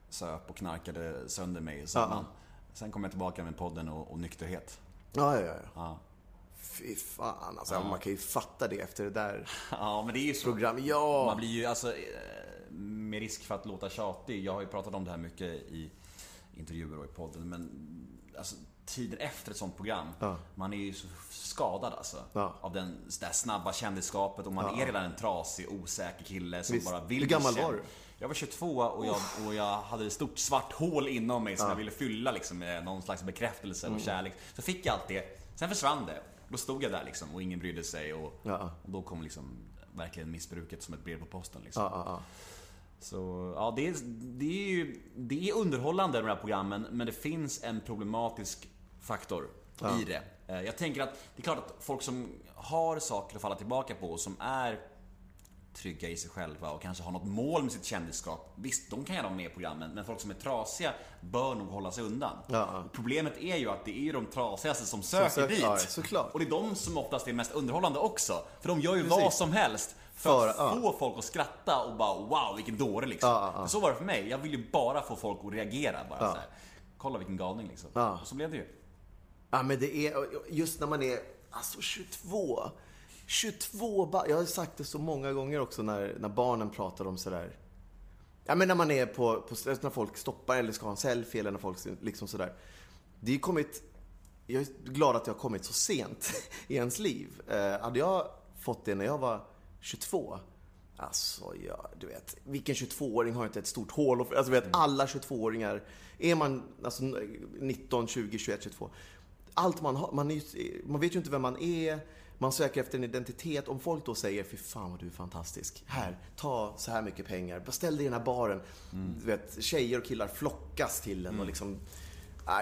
söp och knarkade sönder mig Ja. sommaren. Sen kom jag tillbaka med podden och, och nykterhet. Ja, ja, ja. Ja. Fy fan alltså. Man kan ju fatta det efter det där ja, men det är ju så. programmet. Ja! Man blir ju alltså, eh, med risk för att låta tjatig, jag har ju pratat om det här mycket i intervjuer och i podden, men alltså tiden efter ett sånt program, man är ju så skadad alltså. Ja. Av den, det där snabba kändisskapet och man är redan en trasig, osäker kille som Visst. bara vill Hur gammal var du? Jag var 22 och jag, och jag hade ett stort svart hål inom mig som jag ville fylla liksom med någon slags bekräftelse Mm. och kärlek. Så fick jag allt det, sen försvann det. Då stod jag där liksom och ingen brydde sig och, Ja. och då kom liksom verkligen missbruket som ett brev på posten liksom. Ja, ja, ja. Så ja, det är, det är ju det är underhållande de här programmen, men det finns en problematisk faktor i det. Eh, Jag tänker att det är klart att folk som har saker att falla tillbaka på och som är trygga i sig själva och kanske har något mål med sitt kändisskap. Visst, de kan gärna vara med i programmen, men folk som är trasiga bör nog hålla sig undan. Ja. Problemet är ju att det är ju de trasigaste som söker söker- dit. ja, såklart. Och det är de som oftast är mest underhållande också. För de gör ju Precis. vad som helst för, att ja. få folk att skratta och bara wow vilken dåre liksom. Ja, ja, ja. För så var det för mig. Jag ville ju bara få folk att reagera bara Ja. så här. Kolla vilken galning liksom. Ja. Och så blev det ju. Ja, men det är just när man är alltså 22. 22 ba- Jag har sagt det så många gånger också när, när barnen pratar om sådär. Ja, men när man är på, på när folk stoppar eller ska ha en selfie eller när folk liksom sådär. Det är ju kommit, jag är glad att jag har kommit så sent i ens liv. Eh, hade jag fått det när jag var 22, Alltså, ja, du vet. Vilken 22-åring har inte ett stort hål? Alltså, du vet, alla 22-åringar. Är man alltså, 19, 20, 21, 22. Allt man har, man, är, man vet ju inte vem man är. Man söker efter en identitet. Om folk då säger, fy fan vad du är fantastisk. Här, ta så här mycket pengar. Beställ dig i den här baren. Du vet, tjejer och killar flockas till en och liksom...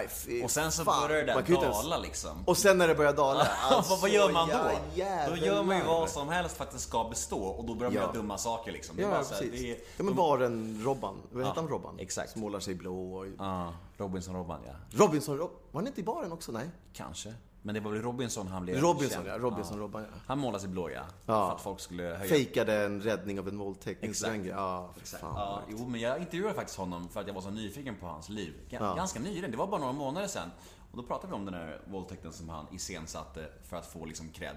Fy Och sen så fan. börjar det där dala liksom. Och sen när det börjar dala. alltså, vad, gör man då? ja, då gör man ju vad som helst för att det ska bestå och då börjar man Ja. göra dumma saker liksom. Det Ja, bara så här, precis. det är, ja, men baren Robban. Vad heter Ja, han Robban? exakt. Som målar sig blå och... Ja, Robinson-Robban ja. Robinson, Rob... var han inte i baren också? Nej. Kanske. Men det var väl Robinson han blev Robinson, känd. ja. Robinson, Robban, ja. Han målade sig blå ja. Ja. För att folk skulle höja. Fejkade en räddning av en våldtäkt. Exakt. Ja, Exakt. fan. Ja, jo, men jag intervjuade faktiskt honom för att jag var så nyfiken på hans liv. Ga- Ganska nyligen, det var bara några månader sedan. Och då pratade vi om den här våldtäkten som han iscensatte för att få liksom cred.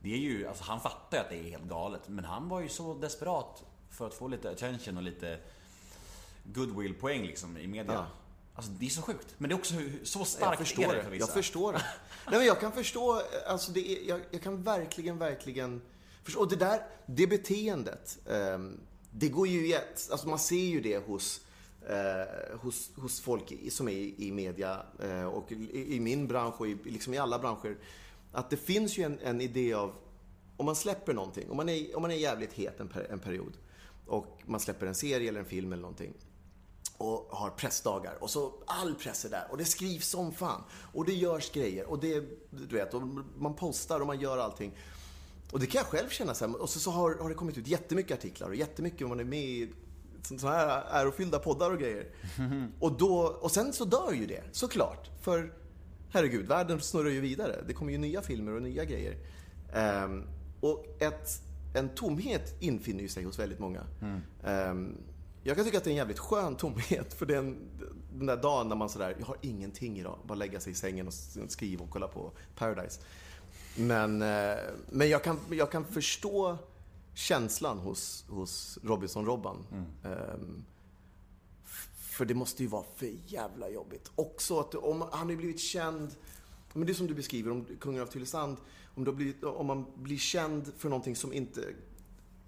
Det är ju, alltså han fattar ju att det är helt galet, men han var ju så desperat för att få lite attention och lite goodwill-poäng liksom i media. Ja. Alltså det är så sjukt. Men det är också så Jag starkt förstår är det för vissa. Jag förstår det. Nej, men jag kan förstå, alltså det är, jag, jag kan verkligen, verkligen förstå. Och det där, det beteendet, ehm, det går ju i ett, alltså man ser ju det hos eh, hos, hos folk i, som är i, i media eh, och i, i min bransch och i, liksom i alla branscher. Att det finns ju en, en idé av, om man släpper någonting, om man är, om man är jävligt het en, per, en period och man släpper en serie eller en film eller någonting och har pressdagar och så all press är där och det skrivs som fan och det görs grejer och det, du vet, och man postar och man gör allting. Och det kan jag själv känna så här. Och så, så har, har det kommit ut jättemycket artiklar och jättemycket om man är med i sådana här ärofyllda poddar och grejer. Och, då, och sen så dör ju det, såklart. För herregud, världen snurrar ju vidare. Det kommer ju nya filmer och nya grejer. Ehm, och ett, en tomhet infinner ju sig hos väldigt många. Ehm, jag kan tycka att det är en jävligt skön tomhet. För den, den där dagen när man sådär, jag har ingenting idag. Bara lägga sig i sängen och skriva och kolla på Paradise. Men, eh, men jag, kan, jag kan förstå känslan hos, hos Robinson-Robban. Ehm, f- för det måste ju vara för jävla jobbigt. Också att om han har ju blivit känd, men det är som du beskriver om Kungen av Tylösand. Om, om man blir känd för någonting som inte,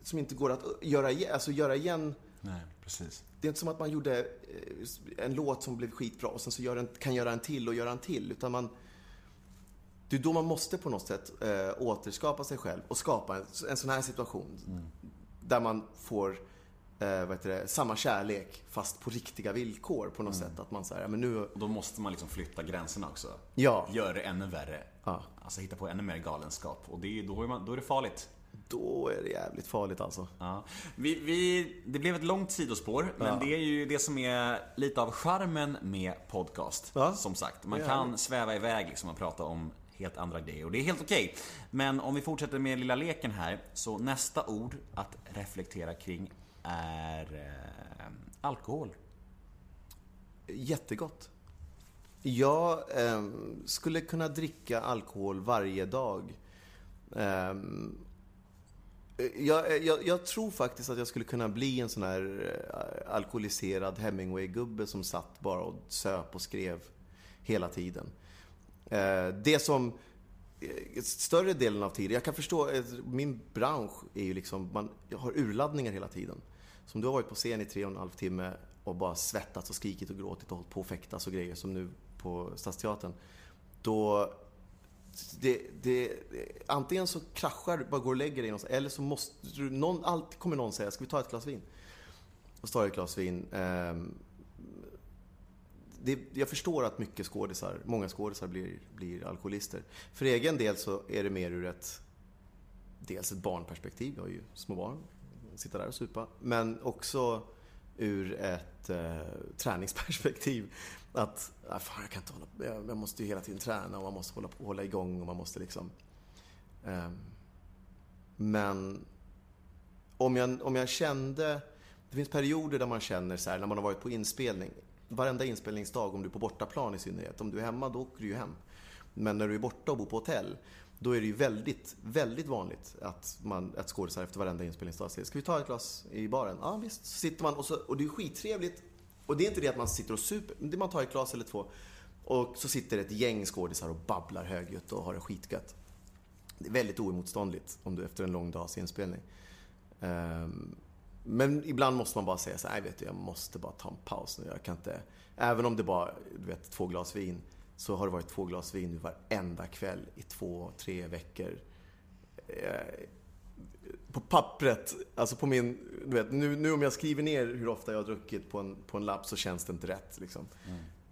som inte går att göra igen, alltså göra igen. Nej, precis. Det är inte som att man gjorde eh, en låt som blev skitbra och sen så gör en, kan göra en till och göra en till. Utan man, det är då man måste på något sätt eh, återskapa sig själv och skapa en, en sån här situation. Där man får eh, vad heter det, samma kärlek fast på riktiga villkor på något sätt. Att man säger, ja, men nu... Och då måste man liksom flytta gränserna också. Ja. Gör det ännu värre. Ja. Alltså hitta på ännu mer galenskap. Och det är, då, är man, då är det farligt. Då är det jävligt farligt alltså. Ja. Vi, vi, det blev ett långt sidospår, men Ja. det är ju det som är lite av charmen med podcast. Ja. Som sagt, man kan sväva iväg liksom och prata om helt andra grejer och det är helt okej. Men om vi fortsätter med lilla leken här, så nästa ord att reflektera kring är eh, alkohol. Jättegott. Jag ehm, skulle kunna dricka alkohol varje dag. Ehm, jag, eh, jag, jag tror faktiskt att jag skulle kunna bli en sån här eh, alkoholiserad Hemingway-gubbe som satt bara och söp och skrev hela tiden. Eh, det som större delen av tiden, jag kan förstå, min bransch är ju liksom, man jag har urladdningar hela tiden. Som du har varit på scen i tre och en halv timme och bara svettats och skrikit och gråtit och hållit på och fäktas och grejer som nu på Stadsteatern. Då det, det, antingen så kraschar du, bara går och lägger dig någonstans, eller så måste du, någon, alltid kommer någon säga, ska vi ta ett glas vin? Och så tar jag ett glas vin. Ehm, det, jag förstår att mycket skådisar, många skådisar blir, blir alkoholister. För egen del så är det mer ur ett, dels ett barnperspektiv, jag har ju små barn, sitta där och supa, men också ur ett eh, träningsperspektiv. Att, ah, fan, jag kan inte hålla jag, jag måste ju hela tiden träna och man måste hålla, på, hålla igång och man måste liksom... Eh, men om jag, om jag kände... Det finns perioder där man känner så här, när man har varit på inspelning. Varenda inspelningsdag, om du är på bortaplan i synnerhet. Om du är hemma, då åker du ju hem. Men när du är borta och bor på hotell, då är det ju väldigt, väldigt vanligt att, man, att skådisar efter varenda inspelningsdag säger Ska vi ta ett glas i baren? Ja, visst. Så sitter man och, så, och det är skittrevligt. Och det är inte det att man sitter och super, men det är man tar ett glas eller två. Och så sitter ett gäng skådisar och babblar högljutt och har det skitgött. Det är väldigt oemotståndligt om du efter en lång dags inspelning. Um, men ibland måste man bara säga så här, vet du, jag måste bara ta en paus nu. Jag kan inte... Även om det bara, du vet, två glas vin. Så har det varit två glas vin nu varenda kväll i två, tre veckor. Eh, på pappret, alltså på min... Du vet, nu, nu om jag skriver ner hur ofta jag har druckit på en, på en lapp så känns det inte rätt. Liksom.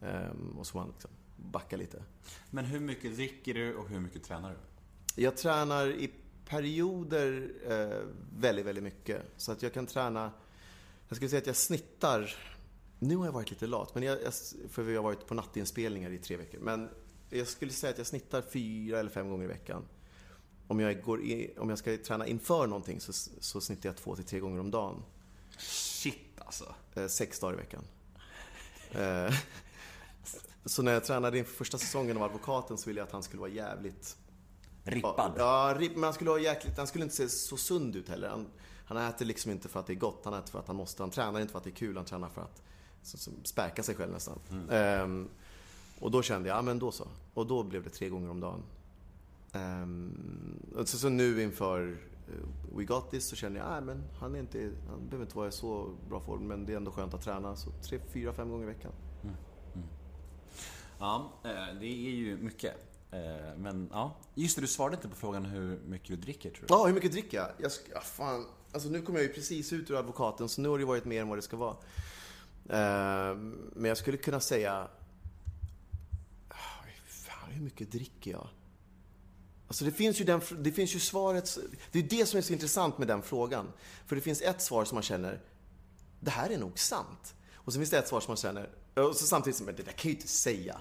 Ehm, och så man liksom backa lite. Men hur mycket dricker du och hur mycket tränar du? Jag tränar i perioder eh, väldigt, väldigt mycket. Så att jag kan träna... Jag skulle säga att jag snittar... Nu har jag varit lite lat, men jag, jag, för vi har varit på nattinspelningar i tre veckor. Men jag skulle säga att jag snittar fyra eller fem gånger i veckan. Om jag, går i, om jag ska träna inför någonting så, så snittar jag två till tre gånger om dagen. Shit alltså. Eh, sex dagar i veckan. Eh, så när jag tränade inför första säsongen av Advokaten så ville jag att han skulle vara jävligt Rippad. Ja, ripp, men han skulle vara jäkligt, han skulle inte se så sund ut heller. Han, han äter liksom inte för att det är gott, han äter för att han måste. Han tränar inte för att det är kul, han tränar för att så, så, späka sig själv nästan. Ehm, och då kände jag, ja men då så. Och då blev det tre gånger om dagen. Ehm, och så, så nu inför We Got This så känner jag, nej men han, är inte, han behöver inte vara i så bra form men det är ändå skönt att träna. Så tre, fyra, fem gånger i veckan. Ja, eh, det är ju mycket. Eh, Men ja, just det, du svarade inte på frågan hur mycket du dricker tror jag. Ja, hur mycket dricker jag? jag ja, fan. Alltså nu kommer jag ju precis ut ur advokaten så nu har det varit mer än vad det ska vara. Eh, men jag skulle kunna säga... Ah, Fan, hur mycket dricker jag? Alltså det finns ju, den, det finns ju svaret... Det är det som är så intressant med den frågan. För det finns ett svar som man känner, det här är nog sant. Och så finns det ett svar som man känner, och så samtidigt som, men det där kan jag ju inte säga.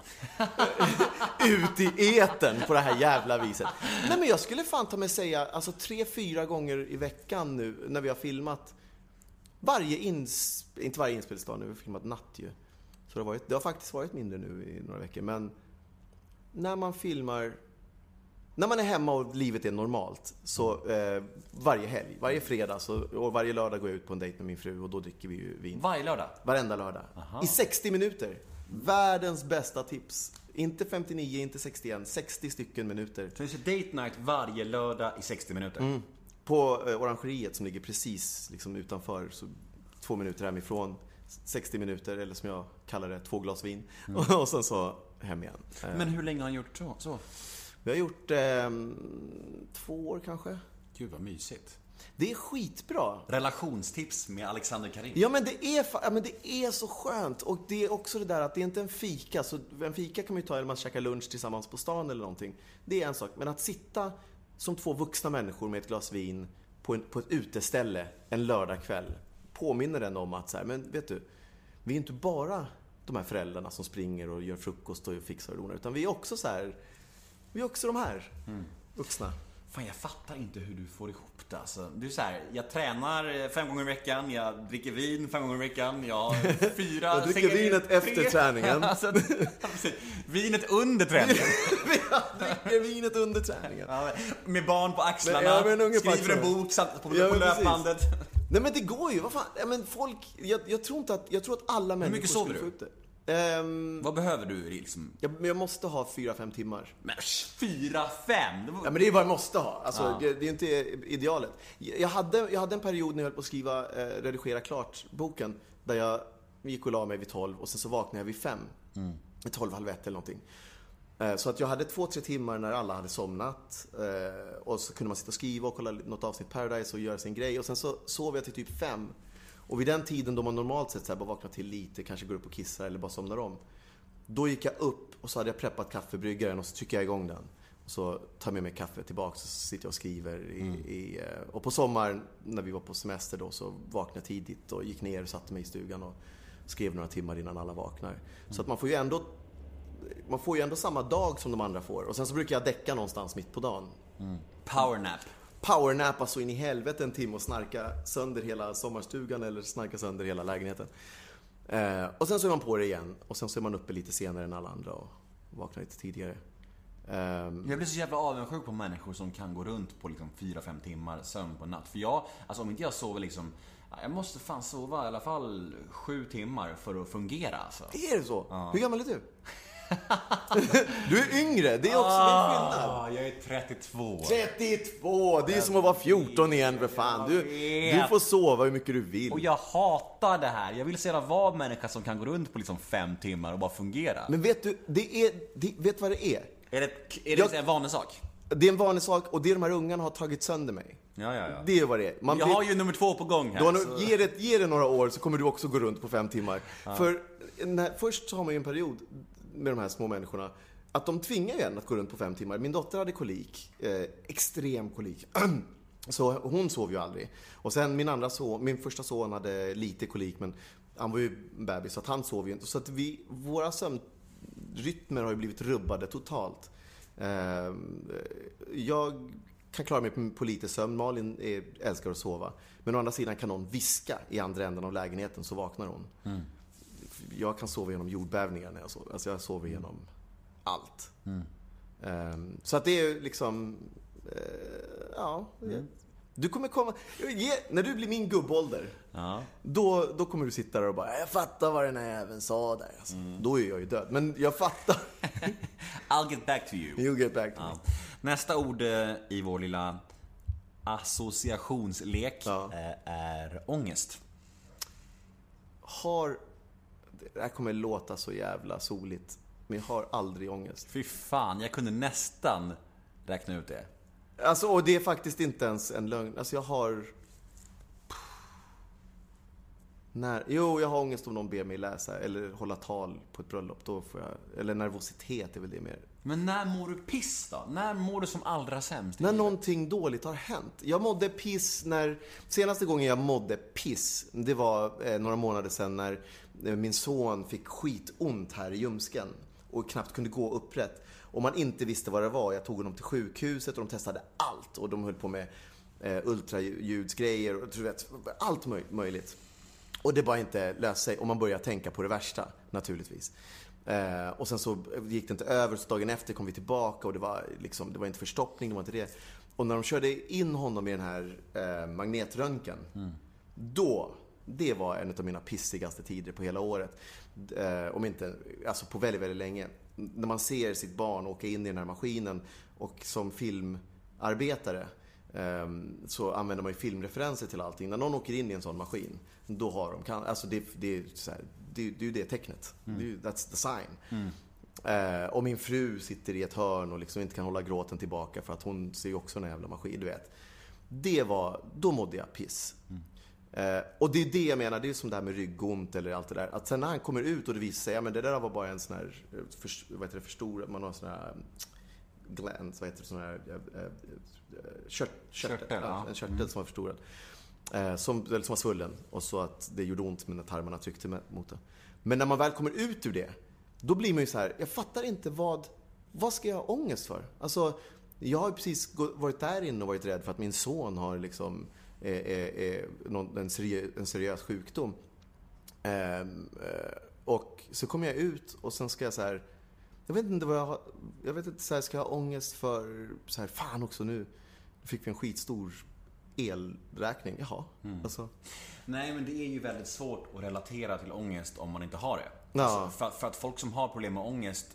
Ut i eten på det här jävla viset. Nej men jag skulle fan ta mig säga, alltså tre, fyra gånger i veckan nu när vi har filmat. Varje ins... Inte varje inspelningsdag, nu vi har filmat natt ju. Så det har, varit, det har faktiskt varit mindre nu i några veckor, men när man filmar när man är hemma och livet är normalt, så eh, varje helg, varje fredag så, och varje lördag går jag ut på en dejt med min fru och då dricker vi ju vin. Varje lördag? Varenda lördag. I 60 minuter. Världens bästa tips. Inte 59, inte 61, 60 stycken minuter. Så det är date night varje lördag i 60 minuter? På eh, Orangeriet som ligger precis liksom, utanför, så två minuter hemifrån. 60 minuter, eller som jag kallar det, två glas vin. och sen så hem igen. Eh, Men hur länge har han gjort så? så? Vi har gjort eh, två år kanske. Gud vad mysigt. Det är skitbra. Relationstips med Alexander Karim. Ja men det är, ja, men det är så skönt. Och det är också det där att det är inte en fika. Så en fika kan man ju ta när man käkar lunch tillsammans på stan eller någonting. Det är en sak. Men att sitta som två vuxna människor med ett glas vin på, en, på ett uteställe en lördagkväll påminner den om att så här, men vet du, vi är inte bara de här föräldrarna som springer och gör frukost och fixar och donar. Utan vi är också så här, vi är också de här vuxna. Fan, jag fattar inte hur du får ihop det alltså. Du är så här, jag tränar eh, fem gånger i veckan, jag dricker vin fem gånger i veckan, jag har fyra... Jag dricker vinet efter tre- träningen. alltså, vinet under träningen. dricker vinet under träningen. Ja, med barn på axlarna, Men, ja, en på skriver en axlarna. bok satt på, Ja, på men löpbandet. Nej men det går ju, vad fan. Ja, men folk, jag, jag tror inte att, jag tror att alla människor mycket sover du? Ehm, Vad behöver du liksom? jag, men jag måste ha fyra fem timmar. Men fyra, fem? Det var- Ja men det är vad jag måste ha. Alltså, Ja. det, det är inte idealet. Jag hade, jag hade en period när jag höll på att skriva, eh, redigera klart boken. Där jag gick och la mig vid 12 och sen så vaknade jag vid 5. Vid 12, halv ett eller någonting. Eh, Så att jag hade två, tre timmar när alla hade somnat. eh, Och så kunde man sitta och skriva och kolla något avsnitt Paradise och göra sin grej. Och sen så sov jag till typ fem. Och vid den tiden då man normalt sett så här bara vaknar till lite, kanske går upp och kissar eller bara somnar om. Då gick jag upp och så hade jag preppat kaffebryggaren och så trycker jag igång den. Och så tar jag med mig kaffe tillbaks och så sitter jag och skriver. I, i, eh, och på sommaren när vi var på semester då så vaknade jag tidigt och gick ner och satte mig i stugan och skrev några timmar innan alla vaknar. Så att man får ju ändå man får ju ändå samma dag som de andra får. Och sen så brukar jag däcka någonstans mitt på dagen. Powernap. Powernappa så in i helvete en timme och snarka sönder hela sommarstugan eller snarka sönder hela lägenheten. Eh, och sen så är man på det igen. Och sen så är man uppe lite senare än alla andra och vaknar lite tidigare. Ehm, Jag blir så jävla avundsjuk på människor som kan gå runt på liksom 4-5 timmar sömn på natt. För jag, alltså om inte jag sover liksom, jag måste fan sova i alla fall 7 timmar för att fungera alltså. är det så? Hur gammal är du? du är yngre, det är också en skillnad. Ah, jag är 32. 32! Det är som att vara 14 igen för fan. Du, du får sova hur mycket du vill. Och jag hatar det här. Jag vill så gärna vara människa som kan gå runt på liksom 5 timmar och bara fungera. Men vet du, det är, det, vet vad det är? är det, är det Jag- en vanlig sak? Det är en vanlig sak och det de här ungarna har tagit sönder mig. Ja, ja, ja. Det är vad det är. Man Jag blir- har ju nummer två på gång här. Så- ge, det, ge det några år så kommer du också gå runt på fem timmar. För när, först så har man ju en period med de här små människorna att de tvingar ju en att gå runt på fem timmar. Min dotter hade kolik, eh, extrem kolik. Så hon sov ju aldrig. Och sen min andra son, min första son hade lite kolik men han var ju bebis så att han sov ju inte. Så att vi, våra sömnrytmer har ju blivit rubbade totalt. Eh, jag kan klara mig på, lite sömn. Malin är, älskar att sova. Men å andra sidan kan någon viska i andra änden av lägenheten så vaknar hon. Mm. Jag kan sova genom jordbävningar när jag sover. Alltså jag sover genom allt. Ehm, så att det är liksom... eh, ja. Du kommer komma... Ge, när du blir min gubbålder. Ja. Då, då kommer du sitta där och bara, jag fattar vad den här jäveln sa där. Alltså, Då är jag ju död. Men jag fattar. I'll get back to you. You'll get back to me. Ja. Nästa ord eh, i vår lilla associationslek Ja. eh, är ångest. Har... Det här kommer låta så jävla soligt. Men jag har aldrig ångest. Fy fan, jag kunde nästan räkna ut det. Alltså, och det är faktiskt inte ens en lögn. Alltså jag har... När... Jo, jag har ångest om någon ber mig läsa eller hålla tal på ett bröllop. Då får jag... Eller nervositet är väl det mer. Men när mår du piss då? När mår du som allra sämst? När någonting dåligt har hänt. Jag mådde piss när... Senaste gången jag mådde piss, det var eh, några månader sedan när eh, min son fick skitont här i ljumsken och knappt kunde gå upprätt. Och man inte visste vad det var. Jag tog honom till sjukhuset och de testade allt. Och de höll på med eh, ultraljudsgrejer och du vet, allt möj- möjligt. Och det bara inte löste sig och man började tänka på det värsta naturligtvis. Eh, och sen så gick det inte över, så dagen efter kom vi tillbaka och det var, liksom, det var inte förstoppning, det var inte det. Och när de körde in honom i den här eh, magnetröntgen, då, det var en av mina pissigaste tider på hela året. Eh, om inte, alltså på väldigt, väldigt länge. När man ser sitt barn åka in i den här maskinen och som filmarbetare eh, så använder man ju filmreferenser till allting. När någon åker in i en sån maskin, då har de... Kan, alltså det, det, är så här, det, det är ju det tecknet. Det är, ju- that's the sign. Eh, och min fru sitter i ett hörn och liksom inte kan hålla gråten tillbaka för att hon ser ju också en jävla maskin, du vet. Det var... Då mådde jag piss. Eh, och det är det jag menar, det är som det här med ryggont eller allt det där. Att sen när han kommer ut och det visar sig, ja men det där var bara en sån här, eh, för, vad heter det, förstorad, man har sån här glands, vad heter det, sån här eh, eh, kört, körtel, ja, ja. en körtel som var förstorad. Eh, som, eller som var svullen och så att det gjorde ont när tarmarna tryckte mot det. Men när man väl kommer ut ur det, då blir man ju så här, jag fattar inte vad, vad ska jag ha ångest för? Alltså, jag har precis varit där inne och varit rädd för att min son har liksom eh, eh, eh någon, en, seriös, en seriös sjukdom. Ehm, eh, och så kommer jag ut och sen ska jag så här. Jag vet inte vad jag har, Jag vet inte, så här, ska jag ha ångest för, så här, fan också nu. Nu fick vi en skitstor elräkning. Jaha, alltså. Nej, men det är ju väldigt svårt att relatera till ångest om man inte har det. Ja. Alltså, för, att- för att folk som har problem med ångest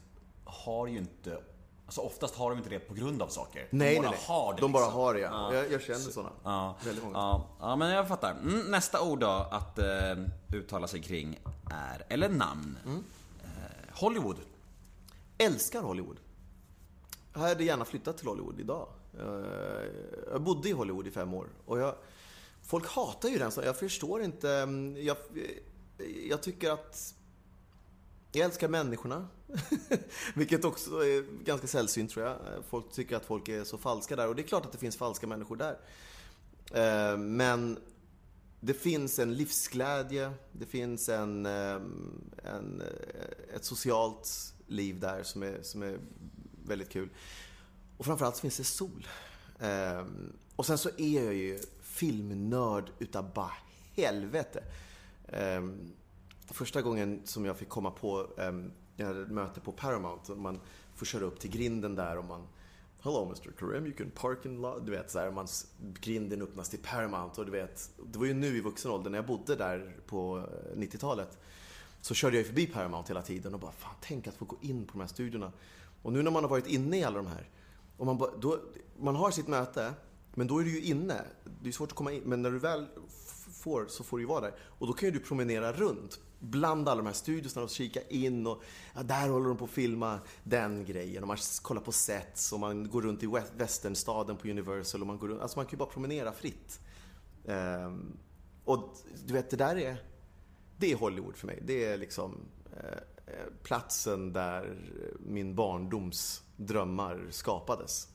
har ju inte... Alltså oftast har de inte det på grund av saker. Nej, de bara nej, nej. har det De bara liksom. har det, ja. Jag, jag känner sådana. Ja, Väldigt många. ja, ja, men jag fattar. Mm, nästa ord då att eh, uttala sig kring är, eller namn. Mm. Eh, Hollywood. Älskar Hollywood. Jag hade gärna flyttat till Hollywood idag. Eh, jag bodde i Hollywood i fem år. Och jag, folk hatar ju den. Så jag förstår inte. Mm, jag, eh, jag tycker att... Jag älskar människorna. Vilket också är ganska sällsynt tror jag. Eh, folk tycker att folk är så falska där. Och det är klart att det finns falska människor där. Men det finns en livsglädje, det finns en, ehm, en, ett socialt liv där som är, som är väldigt kul. Och framförallt så finns det sol. Ehm, Och sen så är jag ju filmnörd utav bara helvete. Ehm, Första gången som jag fick komma på, um, jag hade ett möte på Paramount och man får köra upp till grinden där och man Hello Mr Karim, you can park in lot. Du vet, så här, man, grinden öppnas till Paramount och du vet, det var ju nu i vuxen ålder när jag bodde där på eh, 90-talet. Så körde jag ju förbi Paramount hela tiden och bara, fan tänk att få gå in på de här studiorna. Och nu när man har varit inne i alla de här, och man, då, man har sitt möte, men då är du ju inne. Det är svårt att komma in, men när du väl får så får du ju vara där. Och då kan ju du promenera runt bland alla de här studiosarna och kika in och ja, där håller de på att filma den grejen och man kollar på sets och man går runt i västernstaden på Universal och man går runt, alltså man kan ju bara promenera fritt. Um, och du vet, det där är, det är Hollywood för mig. Det är liksom eh, platsen där min barndoms drömmar skapades.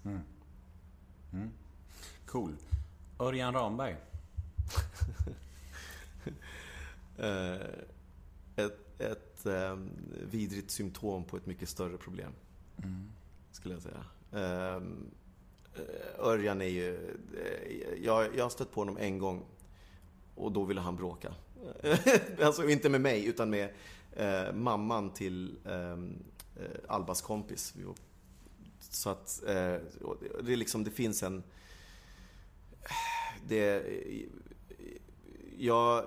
Cool. Örjan Ramberg. Eh, ett ett eh, vidrigt symptom på ett mycket större problem. Skulle jag säga. Eh, eh, Örjan är ju... eh, jag, jag har stött på honom en gång och då ville han bråka. alltså inte med mig utan med eh, mamman till ehm, eh, Albas kompis. Så att eh, det- är liksom, det finns en... Det... Jag...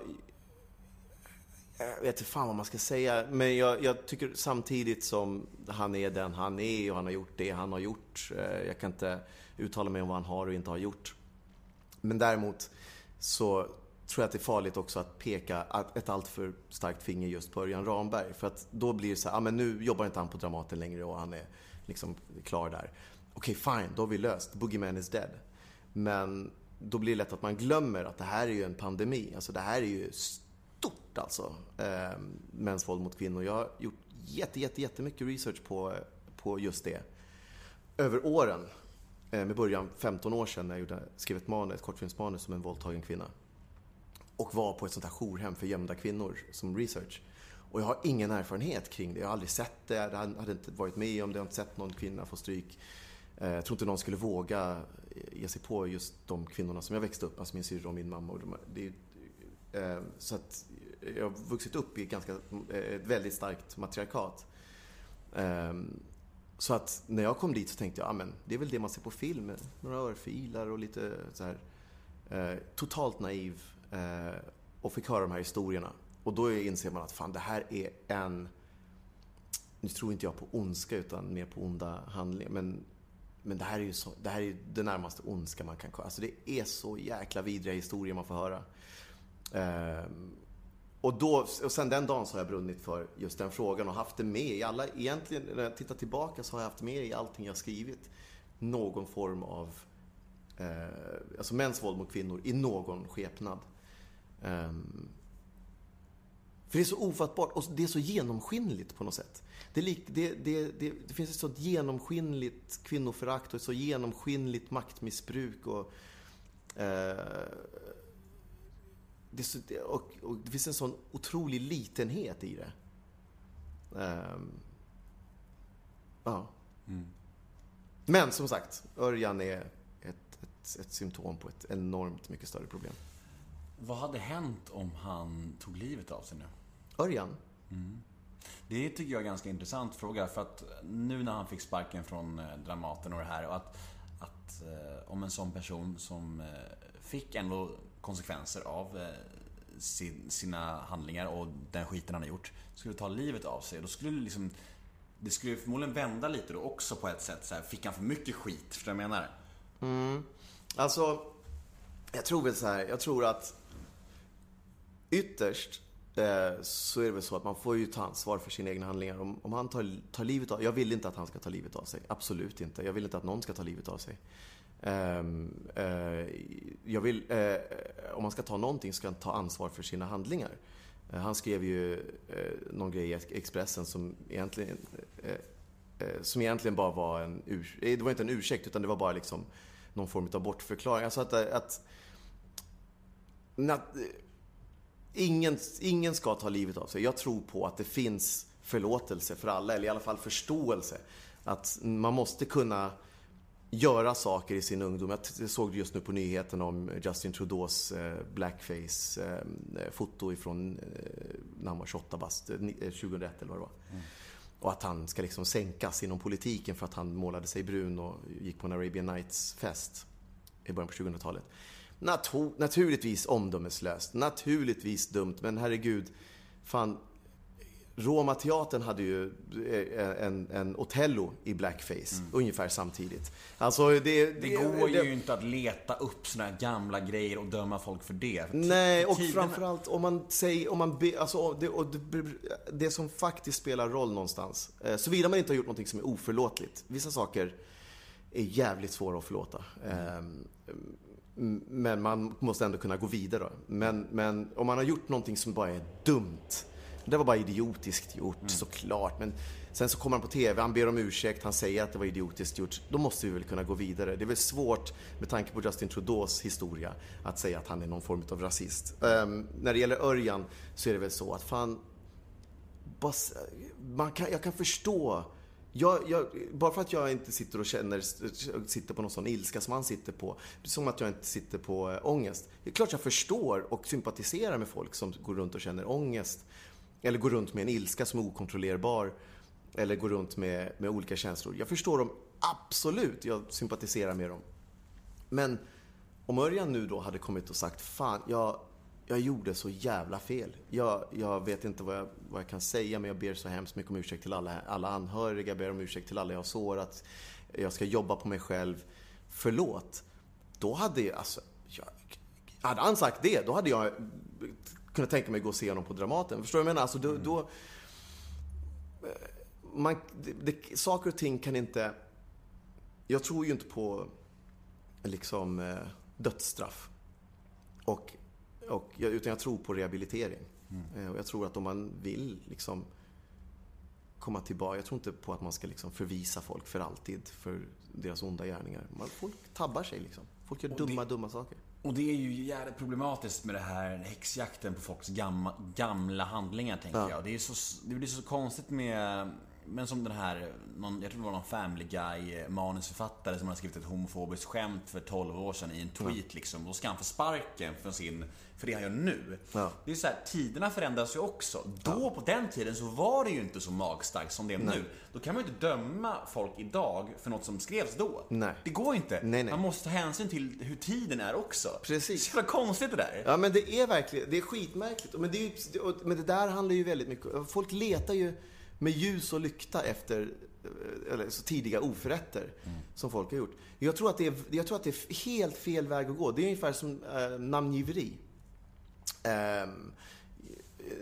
Jag vet inte fan vad man ska säga, men jag, jag tycker samtidigt som han är den han är och han har gjort det han har gjort. Eh, jag kan inte uttala mig om vad han har och inte har gjort. Men däremot så tror jag att det är farligt också att peka ett alltför starkt finger just på Örjan Ramberg. För att då blir det så här, ah, men nu jobbar inte han på Dramaten längre och han är liksom klar där. Okej, fine, då har vi löst. Boogeyman is dead. Men då blir det lätt att man glömmer att det här är ju en pandemi. Alltså det här är ju stort alltså. Eh, mäns våld mot kvinnor. Jag har gjort jätte, jätte, jättemycket research på, på just det. Över åren. Eh, med början 15 år sedan när jag gjorde, skrev ett, manus, ett kortfilmsmanus om en våldtagen kvinna. Och var på ett sånt här jourhem för gömda kvinnor som research. Och jag har ingen erfarenhet kring det. Jag har aldrig sett det, jag hade inte varit med om det, jag har inte sett någon kvinna få stryk. Eh, jag tror inte någon skulle våga eh, ge sig på just de kvinnorna som jag växte upp, alltså min syrra och min mamma. Och de, det, eh, så att jag har vuxit upp i ett ganska, eh, ett väldigt starkt matriarkat. Ehm, så att när jag kom dit så tänkte jag, ja men det är väl det man ser på film. Några örfilar och lite så här eh, totalt naiv Eh, och fick höra de här historierna. Och då inser man att fan, det här är en... Nu tror inte jag på ondska utan mer på onda handlingar. Men, men det här är ju så, det här är det närmaste ondska man kan komma. Alltså det är så jäkla vidriga historier man får höra. Ehm, och, då, och sen den dagen så har jag brunnit för just den frågan och haft det med i alla, egentligen när jag tittar tillbaka så har jag haft med i allting jag skrivit någon form av eh, alltså mäns våld mot kvinnor i någon skepnad. Ehm, för det är så ofattbart och det är så genomskinligt på något sätt. Det, lik, det, det, det, finns ett sånt genomskinligt kvinnoförakt och ett så genomskinligt maktmissbruk och eh, det, och, och det finns en sån otrolig litenhet i det. Ehm, ja. Men som sagt, Örjan är ett, ett, ett symptom på ett enormt mycket större problem. Vad hade hänt om han tog livet av sig nu? Örjan? Det tycker jag är en ganska intressant fråga för att nu när han fick sparken från eh, Dramaten och det här och att, att eh, om en sån person som eh, fick ändå konsekvenser av eh, sin, sina handlingar och den skiten han har gjort skulle ta livet av sig. Då skulle det liksom det skulle förmodligen vända lite då också på ett sätt. Så här, fick han för mycket skit? Förstår du vad jag menar? Alltså, jag tror väl så här, jag tror att ytterst eh, så är det väl så att man får ju ta ansvar för sina egna handlingar. Om, om han tar, tar livet av Jag vill inte att han ska ta livet av sig. Absolut inte. Jag vill inte att någon ska ta livet av sig. Ehm, eh, jag vill, eh, om man ska ta någonting ska han ta ansvar för sina handlingar. Eh, han skrev ju eh, någon grej i Expressen som egentligen eh, som egentligen bara var en ursäkt, det var inte en ursäkt utan det var bara liksom någon form av bortförklaring. Alltså att, att nat- ingen, ingen ska ta livet av sig. Jag tror på att det finns förlåtelse för alla, eller i alla fall förståelse. Att man måste kunna göra saker i sin ungdom. Jag såg just nu på nyheten om Justin Trudeaus eh, blackface-foto ifrån eh, när han var 28 bast, eh, ni- eh, 2001 eller vad det var. Och att han ska liksom sänkas inom politiken för att han målade sig brun och gick på en Arabian Nights-fest i början på 2000-talet. Nato- naturligtvis omdömeslöst, naturligtvis dumt, men herregud, fan. Roma-teatern hade ju eh, en, en Otello i blackface, ungefär samtidigt. Alltså det... Det, Det går ju inte att leta upp såna här gamla grejer och döma folk för det. Nej, och Tiderna- framförallt om man säger, om man be, alltså, det, och det, det som faktiskt spelar roll någonstans. Eh, Såvida man inte har gjort någonting som är oförlåtligt. Vissa saker är jävligt svåra att förlåta. Ehm, m- Men man måste ändå kunna gå vidare. Men, men om man har gjort någonting som bara är dumt. Det var bara idiotiskt gjort, såklart. Men sen så kommer han på TV, han ber om ursäkt, han säger att det var idiotiskt gjort. Då måste vi väl kunna gå vidare. Det är väl svårt, med tanke på Justin Trudeaus historia, att säga att han är någon form av rasist. Ehm, när det gäller Örjan så är det väl så att fan, man kan, jag kan förstå. Jag, jag, bara för att jag inte sitter och känner, sitter på någon sån ilska som han sitter på. Som att jag inte sitter på eh, ångest. Det är klart jag förstår och sympatiserar med folk som går runt och känner ångest. Eller går runt med en ilska som är okontrollerbar. Eller går runt med, med olika känslor. Jag förstår dem absolut. Jag sympatiserar med dem. Men om Örjan nu då hade kommit och sagt Fan, jag, jag gjorde så jävla fel. Jag, jag vet inte vad jag, vad jag kan säga men jag ber så hemskt mycket om ursäkt till alla, alla anhöriga. Jag ber om ursäkt till alla jag har sårat. Jag ska jobba på mig själv. Förlåt. Då hade jag, alltså, jag, hade han sagt det, då hade jag kunnat tänka mig att gå och se honom på Dramaten. Förstår du vad jag menar? Alltså, då, då, eh, man, det, det, saker och ting kan inte... Jag tror ju inte på liksom eh, dödsstraff. Och, och, utan jag tror på rehabilitering. Eh, och jag tror att om man vill liksom komma tillbaka. Jag tror inte på att man ska liksom förvisa folk för alltid för deras onda gärningar. Man, folk tabbar sig liksom. Folk gör dumma, dumma saker. Och det är ju jävligt problematiskt med det här häxjakten på folks gamla, gamla handlingar, tänker Ja. jag. Det, är så, det blir så konstigt med... Men som den här, någon, jag tror det var någon Family Guy manusförfattare som har skrivit ett homofobiskt skämt för 12 år sedan i en tweet liksom. Då ska han få sparken för, sin, för det han gör nu. Ja. Det är så här, tiderna förändras ju också. Då, på den tiden, så var det ju inte så magstarkt som det är nu. Då kan man ju inte döma folk idag för något som skrevs då. Nej. Det går ju inte. Nej, nej. Man måste ta hänsyn till hur tiden är också. Precis. Så jävla konstigt det där. Ja, men det är verkligen, det är skitmärkligt. Men det, ju- men det där handlar ju väldigt mycket Folk letar ju med ljus och lykta efter eh, eller, så tidiga oförrätter som folk har gjort. Jag tror, att det är, jag tror att det är helt fel väg att gå. Det är ungefär som eh, namngiveri.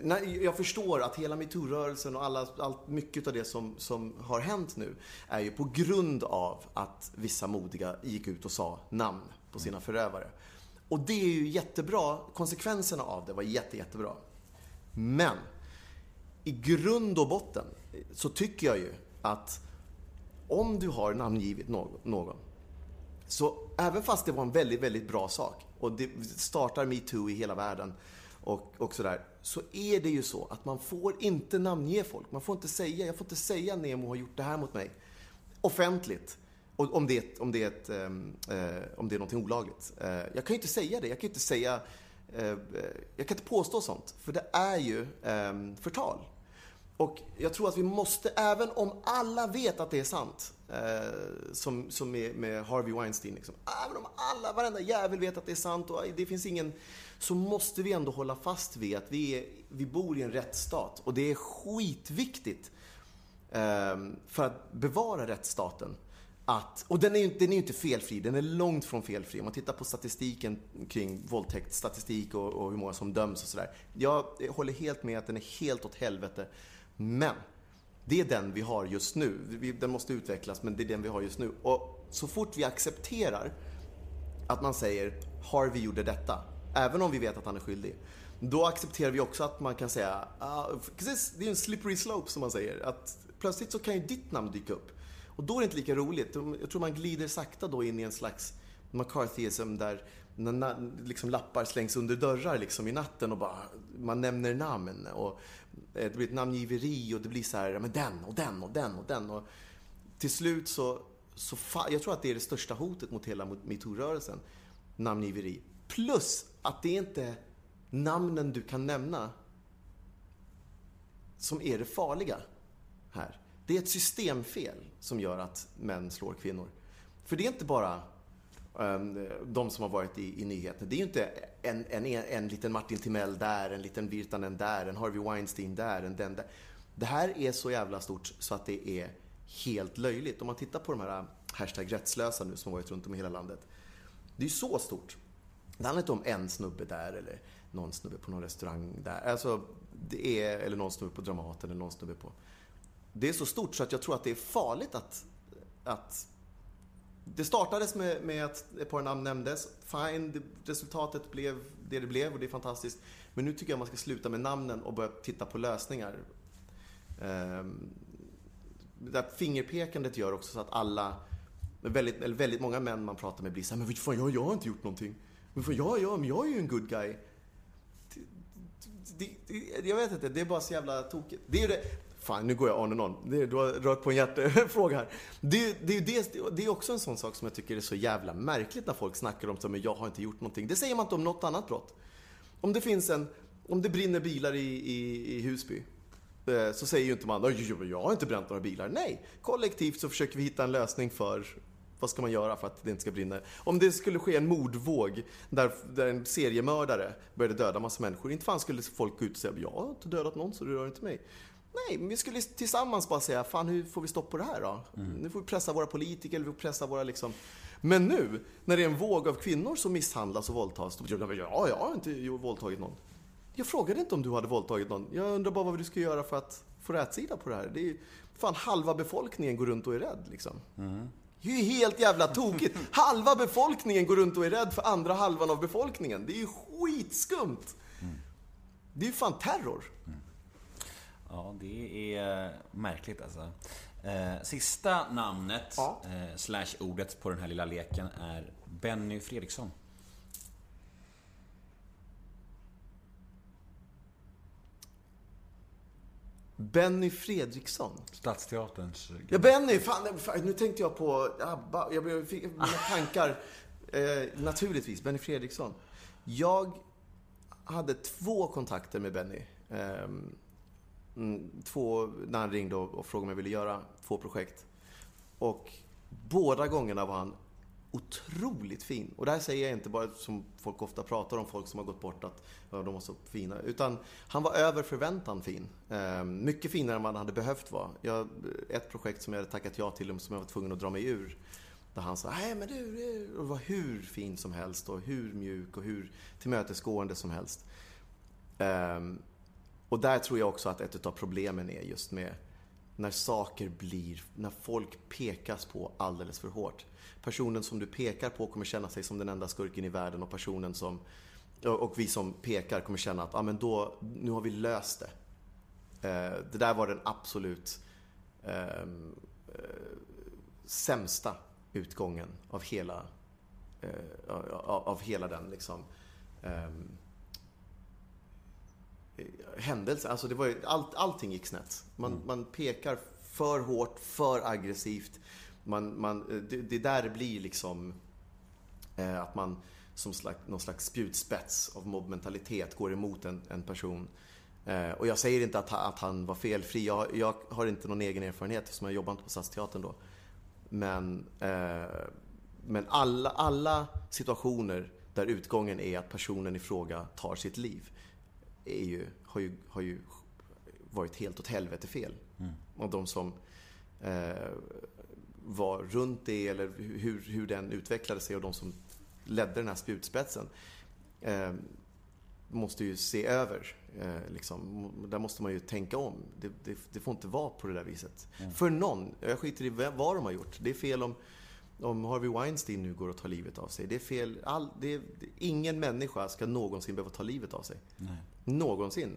När- jag förstår att hela metoo-rörelsen och alla, allt, mycket av det som, som har hänt nu är ju på grund av att vissa modiga gick ut och sa namn på sina förövare. Och det är ju jättebra. Konsekvenserna av det var jätte, jättebra. Men i grund och botten så tycker jag ju att om du har namngivit någon så även fast det var en väldigt, väldigt bra sak och det startar metoo i hela världen och, och sådär, så är det ju så att man får inte namnge folk. Man får inte säga, jag får inte säga Nemo har gjort det här mot mig offentligt. Och om, det är, om, det är ett, eh, eh, om det är någonting olagligt. Eh, jag kan ju inte säga det. Jag kan ju inte säga... Eh, jag kan inte påstå sånt. För det är ju ehm, förtal. Och jag tror att vi måste, även om alla vet att det är sant, eh, som, som med, med Harvey Weinstein, liksom. även om alla, varenda jävel vet att det är sant och det finns ingen, så måste vi ändå hålla fast vid att vi, är, vi bor i en rättsstat. Och det är skitviktigt eh, för att bevara rättsstaten. Att, och den är ju inte- den är ju inte felfri, den är långt från felfri. Om man tittar på statistiken kring våldtäktsstatistik och, och hur många som döms och sådär. Jag håller helt med att den är helt åt helvete. Men det är den vi har just nu. Vi- Den måste utvecklas, men det är den vi har just nu. Och så fort vi accepterar att man säger Harvey gjorde detta, även om vi vet att han är skyldig. Då accepterar vi också att man kan säga, ah, precis, det är en slippery slope som man säger. Att plötsligt så kan ju ditt namn dyka upp. Och då är det inte lika roligt. Jag tror man glider sakta då in i en slags McCarthyism där när liksom lappar slängs under dörrar liksom i natten och bara, man nämner namn. Och eh, det blir ett namngiveri och det blir så här, ja, men den och den och den och den. Och till slut så, så fa- jag tror att det är det största hotet mot hela metoo-rörelsen. Namngiveri. Plus att det är inte namnen du kan nämna som är det farliga här. Det är ett systemfel som gör att män slår kvinnor. För det är inte bara ehm, de som har varit i, i nyheterna. Det är ju inte en, en, en liten Martin Timell där, en liten Virtanen där, en Harvey Weinstein där, en den där. Det här är så jävla stort så att det är helt löjligt. Om man tittar på de här äh, hashtag rättslösa nu som har varit runt om i hela landet. Det är ju så stort. Det handlar inte om en snubbe där eller någon snubbe på någon restaurang där. Alltså, det är, eller någon snubbe på Dramaten eller någon snubbe på... Det är så stort så att jag tror att det är farligt att... att det startades med, med att ett par namn nämndes. Fine, det, resultatet blev det det blev och det är fantastiskt. Men nu tycker jag man ska sluta med namnen och börja titta på lösningar. Ehm, det där fingerpekandet gör också så att alla, väldigt, eller väldigt många män man pratar med blir så här, men fan, jag, jag har inte gjort någonting. Men fan, jag, jag, men jag är ju en good guy. Det, det, det, jag vet inte, det är bara så jävla tokigt. Det är ju det, fan nu går jag on and on. Det, du har rört på en hjärtefråga här. Det, det, är det, det är också en sån sak som jag tycker är så jävla märkligt när folk snackar om så, men jag har inte gjort någonting. Det säger man inte om något annat brott. Om det finns en, om det brinner bilar i, i, i Husby eh, så säger ju inte man jag har inte bränt några bilar. Nej, kollektivt så försöker vi hitta en lösning för vad ska man göra för att det inte ska brinna? Om det skulle ske en mordvåg där, där en seriemördare började döda massa människor, inte fan skulle folk gå ut och säga jag har inte dödat någon så det rör inte mig. Nej, vi skulle tillsammans bara säga, fan hur får vi stopp på det här då? Nu får vi pressa våra politiker, eller vi får pressa våra liksom... Men nu, när det är en våg av kvinnor som misshandlas och våldtas, då det ja, jag har inte våldtagit någon. Jag frågade inte om du hade våldtagit någon. Jag undrar bara vad du ska göra för att få rätsida på det här. Det är ju, fan halva befolkningen går runt och är rädd liksom. Det är ju helt jävla tokigt. Halva befolkningen går runt och är rädd för andra halvan av befolkningen. Det är ju skitskumt. Det är ju fan terror. Ja, det är märkligt alltså. Eh, sista namnet, Ja. eh, slash ordet på den här lilla leken är Benny Fredriksson. Benny Fredriksson. Stadsteaterns... Ja, Benny! Fan, fan, nu tänkte jag på ABBA. Jag blev- fick mina tankar. Eh, naturligtvis, Benny Fredriksson. Jag hade två kontakter med Benny. Mm, Mm, två, när han ringde och, och frågade om jag ville göra två projekt. Och båda gångerna var han otroligt fin. Och det här säger jag inte bara som folk ofta pratar om, folk som har gått bort, att ja, de var så fina. Utan han var över förväntan fin. Eh, mycket finare än vad han hade behövt vara. Jag, ett projekt som jag hade tackat ja till, som jag var tvungen att dra mig ur. Där han sa, nej men du, du, och var hur fin som helst och hur mjuk och hur tillmötesgående som helst. Eh, och där tror jag också att ett av problemen är just med när saker blir, när folk pekas på alldeles för hårt. Personen som du pekar på kommer känna sig som den enda skurken i världen och personen som, och vi som pekar kommer känna att, ja men då, nu har vi löst det. Eh, det där var den absolut ehm, eh, sämsta utgången av hela, eh, av, av hela den liksom ehm, händelse. Alltså det var ju, allt, allting gick snett. Man, man pekar för hårt, för aggressivt. Man, man, det, det är där det blir liksom eh, att man som slags, någon slags spjutspets av mobbmentalitet går emot en, en person. Eh, och jag säger inte att, att han var felfri. Jag, jag har inte någon egen erfarenhet som jag jobbar inte på Stadsteatern då. Men, eh, men alla, alla situationer där utgången är att personen i fråga tar sitt liv är ju, har, ju, har ju varit helt åt helvete fel. Och de som eh, var runt det eller hur, hur den utvecklade sig och de som ledde den här spjutspetsen eh, måste ju se över. Eh, liksom. Där måste man ju tänka om. Det, det, det får inte vara på det där viset. För någon. Jag skiter i vad de har gjort. Det är fel om, om Harvey Weinstein nu går och tar livet av sig. Det är fel. All, det, ingen människa ska någonsin behöva ta livet av sig. Någonsin.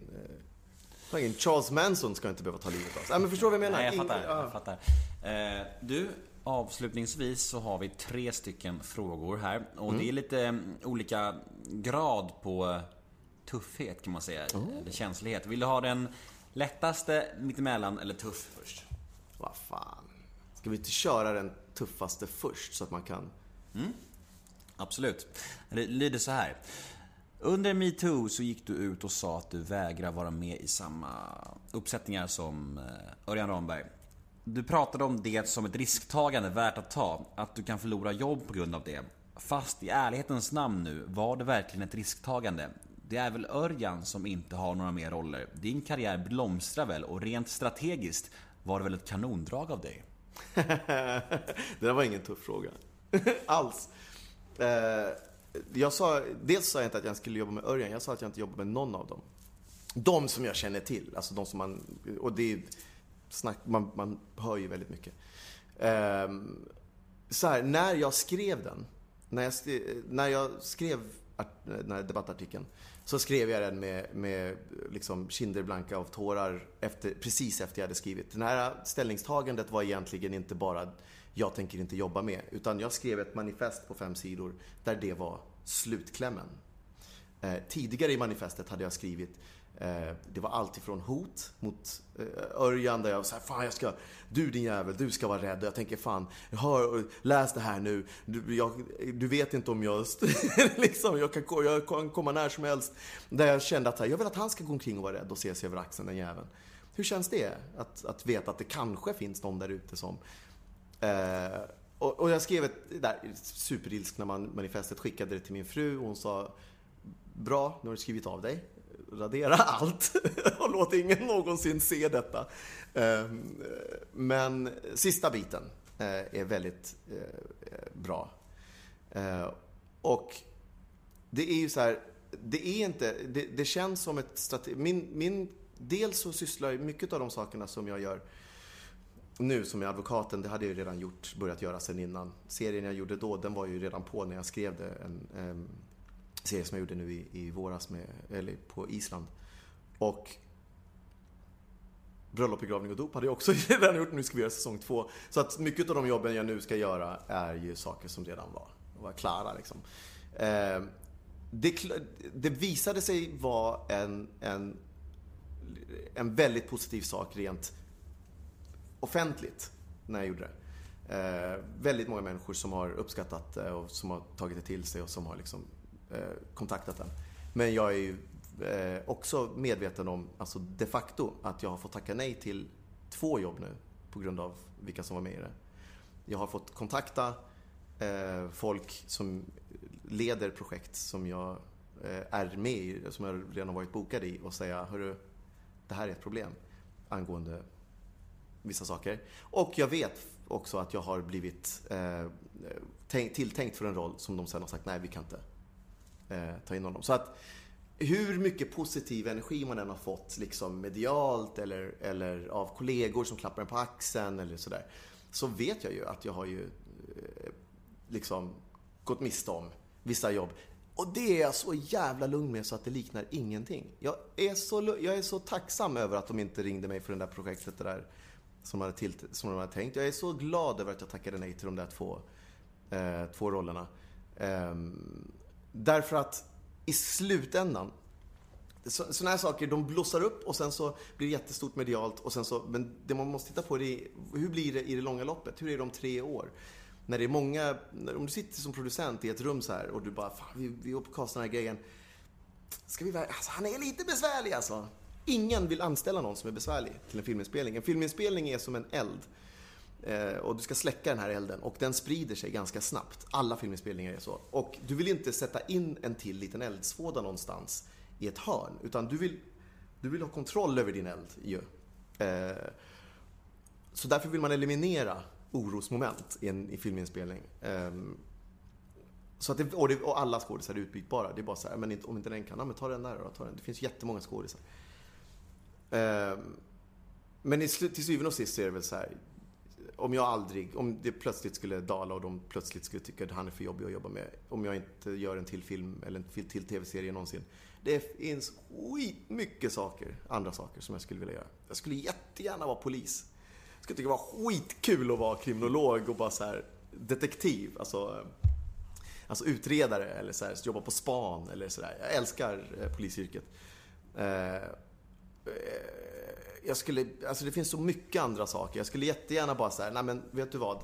Eh, Charles Manson ska inte behöva ta livet av sig. Men förstår du vad jag menar? Nej, jag fattar. ja. Jag fattar. Eh, du, avslutningsvis så har vi tre stycken frågor här. Och Mm. det är lite mm, olika grad på tuffhet kan man säga. Oh. Eller känslighet. Vill du ha den lättaste, mittemellan eller tuff först? Vad fan. Ska vi inte köra den tuffaste först så att man kan... Absolut. Det lyder så här. Under metoo så gick du ut och sa att du vägrar vara med i samma uppsättningar som eh, Örjan Ramberg. Du pratade om det som ett risktagande värt att ta, att du kan förlora jobb på grund av det. Fast i ärlighetens namn nu, var det verkligen ett risktagande? Det är väl Örjan som inte har några mer roller? Din karriär blomstrar väl och rent strategiskt var det väl ett kanondrag av dig? det där var ingen tuff fråga. Alls. Eh, jag sa, dels sa jag inte att jag skulle jobba med Örjan, jag sa att jag inte jobbar med någon av dem. De som jag känner till, alltså de som man, och det är snack, man, man hör ju väldigt mycket. Um, så här, när jag skrev den, när jag skrev, när jag skrev art, den här debattartikeln, så skrev jag den med, med liksom kinder blanka av tårar efter, precis efter jag hade skrivit. Det här ställningstagandet var egentligen inte bara jag tänker inte jobba med, utan jag skrev ett manifest på fem sidor där det var slutklämmen. Eh, tidigare i manifestet hade jag skrivit eh, det var allt ifrån hot mot eh, Örjan där jag sa fan jag ska, du din jävel, du ska vara rädd. Och jag tänker fan, hör, läs det här nu. Du, jag, du vet inte om jag, liksom, jag, kan, jag kan komma när som helst. Där jag kände att här, jag vill att han ska gå omkring och vara rädd och se sig över axeln, den jäveln. Hur känns det? Att, att veta att det kanske finns någon där ute som Eh, och, och jag skrev ett där, superilskna man, manifestet, skickade det till min fru och hon sa Bra, nu har du skrivit av dig. Radera allt och låt ingen någonsin se detta. Eh, men sista biten eh, är väldigt eh, bra. Eh, och det är ju så här, det är inte, det, det känns som ett strategi. min, min, dels så sysslar jag mycket av de sakerna som jag gör nu som är advokaten, det hade jag ju redan gjort, börjat göra sen innan. Serien jag gjorde då, den var ju redan på när jag skrev det. En, en serie som jag gjorde nu i, i våras med, eller på Island. Och Bröllop, begravning och dop hade jag också redan gjort. Nu ska vi göra säsong två. Så att mycket av de jobben jag nu ska göra är ju saker som redan var, var klara. Liksom. Eh, det, det visade sig vara en, en, en väldigt positiv sak rent offentligt när jag gjorde det. Eh, väldigt många människor som har uppskattat det och som har tagit det till sig och som har liksom, eh, kontaktat den. Men jag är ju eh, också medveten om, alltså de facto, att jag har fått tacka nej till två jobb nu på grund av vilka som var med i det. Jag har fått kontakta eh, folk som leder projekt som jag eh, är med i, som jag redan har varit bokad i och säga, hörru, det här är ett problem angående vissa saker. Och jag vet också att jag har blivit eh, tilltänkt för en roll som de sen har sagt, nej vi kan inte eh, ta in honom. Så att hur mycket positiv energi man än har fått liksom medialt eller, eller av kollegor som klappar en på axeln eller sådär. Så vet jag ju att jag har ju eh, liksom gått miste om vissa jobb. Och det är jag så jävla lugn med så att det liknar ingenting. Jag är så, jag är så tacksam över att de inte ringde mig för det där projektet det där som, de hade till, som de hade tänkt. Jag är så glad över att jag tackade nej till de där två, eh, två rollerna. Eh, därför att i slutändan sådana här saker, de blossar upp och sen så blir det jättestort medialt och sen så, men det man måste titta på det är, hur blir det i det långa loppet? Hur är det om tre år? När det är många, när- om du sitter som producent i ett rum så här och du bara, fan vi, vi uppkastar den här grejen. Ska vi alltså han är lite besvärlig alltså. Ingen vill anställa någon som är besvärlig till en filminspelning. En filminspelning är som en eld. Eh, och du ska släcka den här elden och den sprider sig ganska snabbt. Alla filminspelningar är så. Och du vill inte sätta in en till liten eldsvåda någonstans i ett hörn. Utan du vill, du vill ha kontroll över din eld ju. Eh, så därför vill man eliminera orosmoment i en i filminspelning. Ehm, så att det, och, det, och alla skådisar är utbytbara. Det är bara så här, men inte, om inte den kan, ja, men ta den där då, ta den. Det finns jättemånga skådisar. Ehm, men i, till syvende och sist så är det väl så här, om jag aldrig, om det plötsligt skulle dala och de plötsligt skulle tycka att han är för jobbig att jobba med. Om jag inte gör en till film eller en till tv-serie någonsin. Det finns skitmycket saker, andra saker som jag skulle vilja göra. Jag skulle jättegärna vara polis. Jag skulle tycka det var skitkul att vara kriminolog och bara så här detektiv. Alltså, alltså utredare eller så här, jobba på span eller sådär. Jag älskar eh, polisyrket. Ehm, Eh, jag skulle, alltså det finns så mycket andra saker. Jag skulle jättegärna bara säga, nej men vet du vad?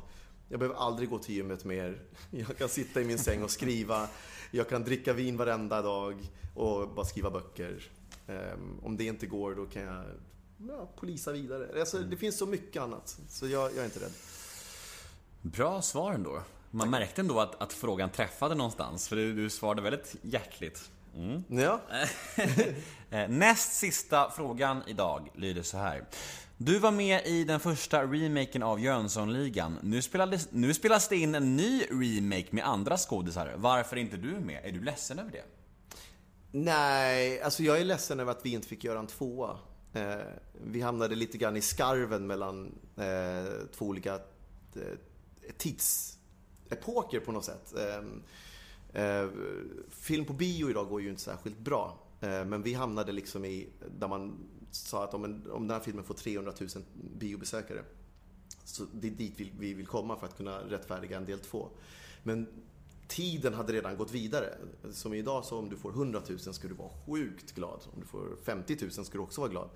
Jag behöver aldrig gå till gymmet mer. Jag kan sitta i min säng och skriva. Jag kan dricka vin varenda dag och bara skriva böcker. Ehm, om det inte går, då kan jag ja, polisa vidare. Alltså, det finns så mycket annat. Så jag, jag är inte rädd. Bra svar ändå. Man märkte ändå att, att frågan träffade någonstans, för du, du svarade väldigt hjärtligt. Ja, Eh, Näst sista frågan idag lyder så här. Du var med i den första remaken av Jönssonligan. Nu, spelades, nu spelas det in en ny remake med andra skådisar. Varför är inte du med? Är du ledsen över det? Nej, alltså jag är ledsen över att vi inte fick göra en tvåa. Eh, vi hamnade lite grann i skarven mellan eh, två olika eh, tidsepoker på något sätt. Eh, eh, film på bio idag går ju inte särskilt bra. Eh, men vi hamnade liksom i, där man sa att om, en, om den här filmen får 300 000 biobesökare så det är dit vi, vi vill komma för att kunna rättfärdiga en del två. Men tiden hade redan gått vidare. Som idag så om du får 100 000 ska du vara sjukt glad. Om du får 50 000 ska du också vara glad.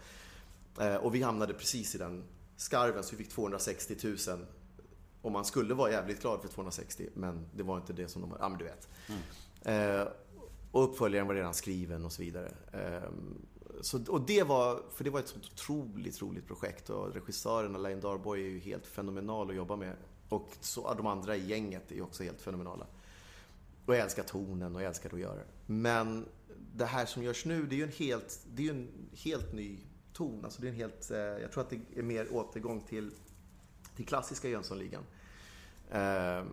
Eh, och vi hamnade precis i den skarven så vi fick 260 000. Och man skulle vara jävligt glad för 260 men det var inte det som de var. Ja men du vet. Eh, och uppföljaren var redan skriven och så vidare. Eh, så, och det var, för det var ett sånt otroligt roligt projekt och regissören Alain Darboy är ju helt fenomenal att jobba med. Och så, de andra i gänget är också helt fenomenala. Och jag älskar tonen och jag älskar att göra det. Men det här som görs nu, det är ju en helt, det är en helt ny ton. Alltså det är en helt, eh, jag tror att det är mer återgång till, till klassiska Jönssonligan. Ehm,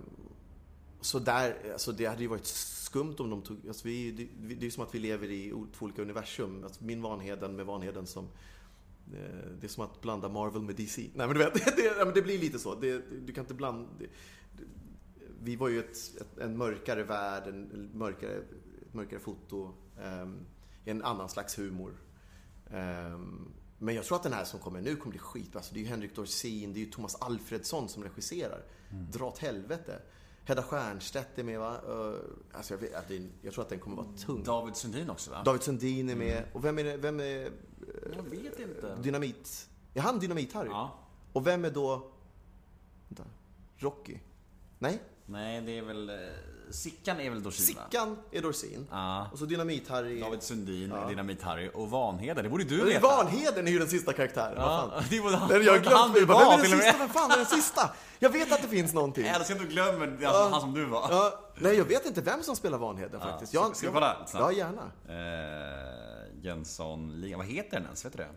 så där, alltså det hade ju varit skumt om de tog, alltså vi, det, det är ju som att vi lever i två olika universum. Alltså min Vanheden med Vanheden som eh, det är som att blanda Marvel med DC. Nej men du vet, det, det blir lite så. Det, du kan inte blanda... Det, det, vi var ju ett, ett, en mörkare värld, en mörkare, ett mörkare foto, um, en annan slags humor. Um, men jag tror att den här som kommer nu kommer bli skit. Alltså, det är ju Henrik Dorsin, det är ju Thomas Alfredsson som regisserar. Dra åt helvete. Hedda Stiernstedt är med va? Uh, alltså, jag, vet, jag tror att den kommer vara tung. David Sundin också va? David Sundin är med. Och vem är, vem är Jag vet inte. Dynamit? Är han Dynamit-Harry? Ja. Och vem är då... Vänta. Rocky? Nej? Nej, det är väl... eh, Sickan är väl Dorsin? Sickan är Dorsin. Ja. Och så Dynamit-Harry. David Sundin, Dynamit-Harry och Vanheden. Det borde du veta. Vanheden är ju den sista karaktären. Vad Ja, fan? det var han. Jag glömt han du Vem var är den sista? Vem fan är den sista? Jag vet att det finns någonting. Jag älskar att du glömmer alltså, han som du var. Ja, nej, jag vet inte vem som spelar Vanheden faktiskt. Jag, ska vi jag, kolla? Ja, gärna. Eh, Jönssonligan, vad heter den ens? Vet du det?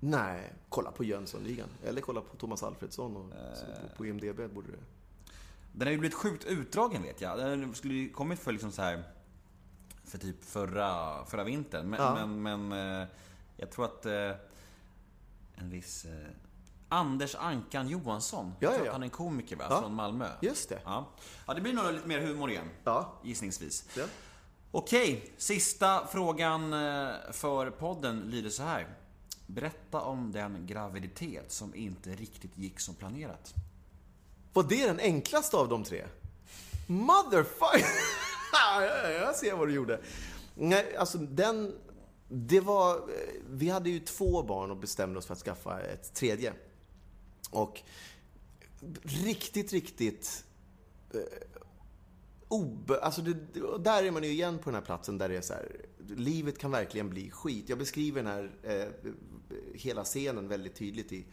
Nej, kolla på Jönssonligan. Eller kolla på Thomas Alfredsson och, Eh. på, IMDB borde det. Den har ju blivit sjukt utdragen vet jag. Den skulle ju kommit för liksom så här för typ förra, förra vintern. Men, Ja. men, men eh, jag tror att eh, en viss eh, Anders Ankan Johansson. Ja, ja, att ja. han är en komiker va? Ja. Från Malmö. Just det. Ja. ja, det blir nog lite mer humor igen. Ja. Gissningsvis. Ja. Okej, sista frågan för podden lyder så här. Berätta om den graviditet som inte riktigt gick som planerat. Var det den enklaste av de tre? Motherfucker! jag ser vad du gjorde. Nej, alltså den... Det var... Vi hade ju två barn och bestämde oss för att skaffa ett tredje. Och riktigt, riktigt... Eh, obe, alltså det, där är man ju igen på den här platsen där det är så här, livet kan verkligen bli skit. Jag beskriver den här eh, hela scenen väldigt tydligt i,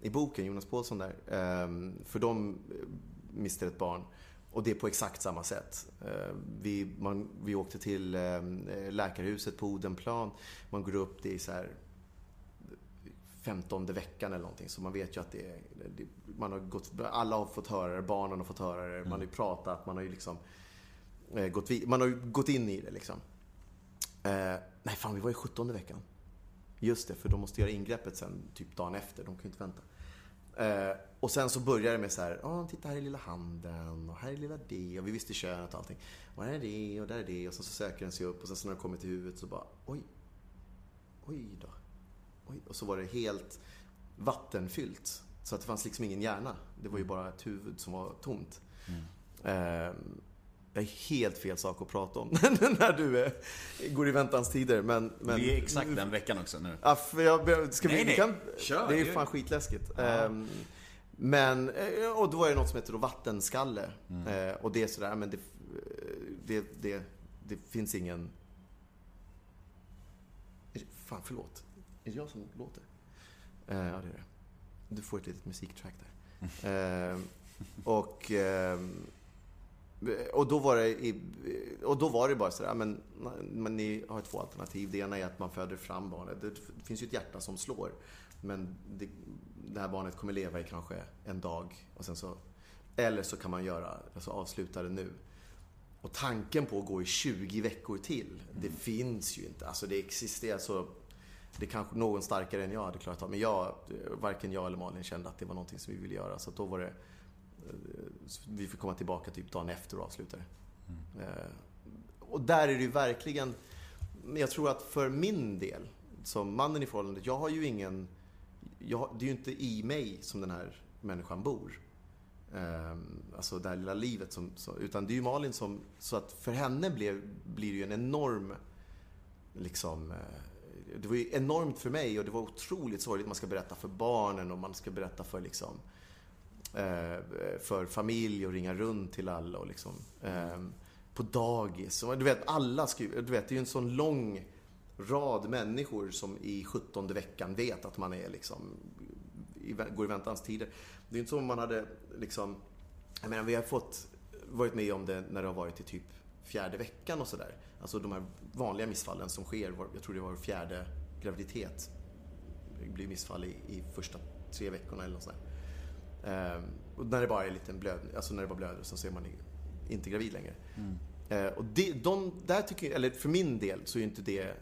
i boken, Jonas Paulsson där. Ehm, för de eh, mister ett barn. Och det är på exakt samma sätt. Eh, vi, man, vi åkte till eh, läkarhuset på Odenplan. Man går upp, det är så här femtonde veckan eller någonting. Så man vet ju att det är... Det, man har gått, alla har fått höra det, barnen har fått höra det, man har ju pratat, man har ju liksom eh, gått, man har ju gått in i det liksom. Nej, fan vi var i sjuttonde veckan. Just det, för de måste göra ingreppet sen, typ dagen efter. De kan ju inte vänta. Eh, och sen så börjar det med så här, oh, titta här är lilla handen och här är lilla det och vi visste könet och allting. Och här är det och där är det och sen så söker den sig upp och sen så när den kommer till huvudet så bara, oj, oj då. Oj. Och så var det helt vattenfyllt. Så att det fanns liksom ingen hjärna. Det var ju bara ett huvud som var tomt. Ehm, det är helt fel sak att prata om när du eh, går i väntans tider. Men, men, Vi är exakt den veckan också nu. Ja, för jag, ska vi, Nej, vi nej. kan, Kör, det är det- fan skitläskigt. Ehm, men, eh, och då var det något som heter då vattenskalle. Mm. Eh, och det är sådär, men det, det, det, det finns ingen... Är det- Fan, förlåt. Är det jag som låter? Eh, ja, det är det. Du får ett litet musiktrack där. Ehm, och... och då var det, i, och då var det bara sådär, men, men ni har två alternativ. Det ena är att man föder fram barnet. Det finns ju ett hjärta som slår. Men det, det här barnet kommer leva i kanske en dag. Och sen så, eller så kan man göra, alltså avsluta det nu. Och tanken på att gå i 20 veckor till, det finns ju inte. Alltså det existerar så... Det kanske någon starkare än jag hade klarat av. Men jag, varken jag eller Malin kände att det var någonting som vi ville göra. Så då var det... Vi fick komma tillbaka typ dagen efter och avsluta det. Eh, Och där är det ju verkligen... Jag tror att för min del, som mannen i förhållandet, jag har ju ingen... Jag, det är ju inte i mig som den här människan bor. Ehm, alltså det här lilla livet som... Så, utan det är ju Malin som... Så att för henne blev, blir det ju en enorm... Liksom... eh, Det var ju enormt för mig och det var otroligt sorgligt. Man ska berätta för barnen och man ska berätta för liksom... Eh, för familj och ringa runt till alla och liksom... Ehm, på dagis. Du vet, alla skriver... Du vet, det är ju en sån lång rad människor som i 17 veckan vet att man är liksom i, går i väntans tider. Det är inte som om man hade liksom... Jag menar, vi har fått varit med om det när det har varit i typ fjärde veckan och sådär. Alltså de här vanliga missfallen som sker, jag tror det var fjärde graviditet. Det blir missfall i, i första tre veckorna eller något sånt Ehm, och när det bara är en liten blöd, alltså när det bara blöder så ser man inte gravid längre. Eh, och det, de, där tycker jag, eller för min del så är inte det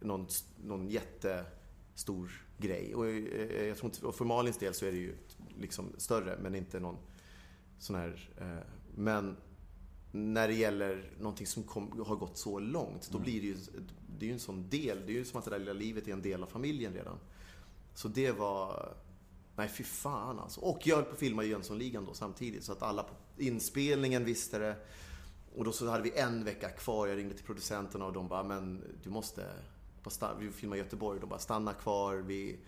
någon, någon jättestor grej. Och eh, jag tror inte, och för Malins del så är det ju liksom större, men inte någon sån här... Eh, men när det gäller någonting som kom, har gått så långt, då blir det ju, det är ju en sån del. Det är ju som att det där lilla livet är en del av familjen redan. Så det var... Nej, fy fan alltså. Och jag höll på att filma Jönssonligan då samtidigt, så att alla på inspelningen visste det. Och då så hade vi en vecka kvar. Jag ringde till producenterna och de bara, men du måste... bara stanna." Vi filmar i Göteborg de bara, stanna kvar. Vi...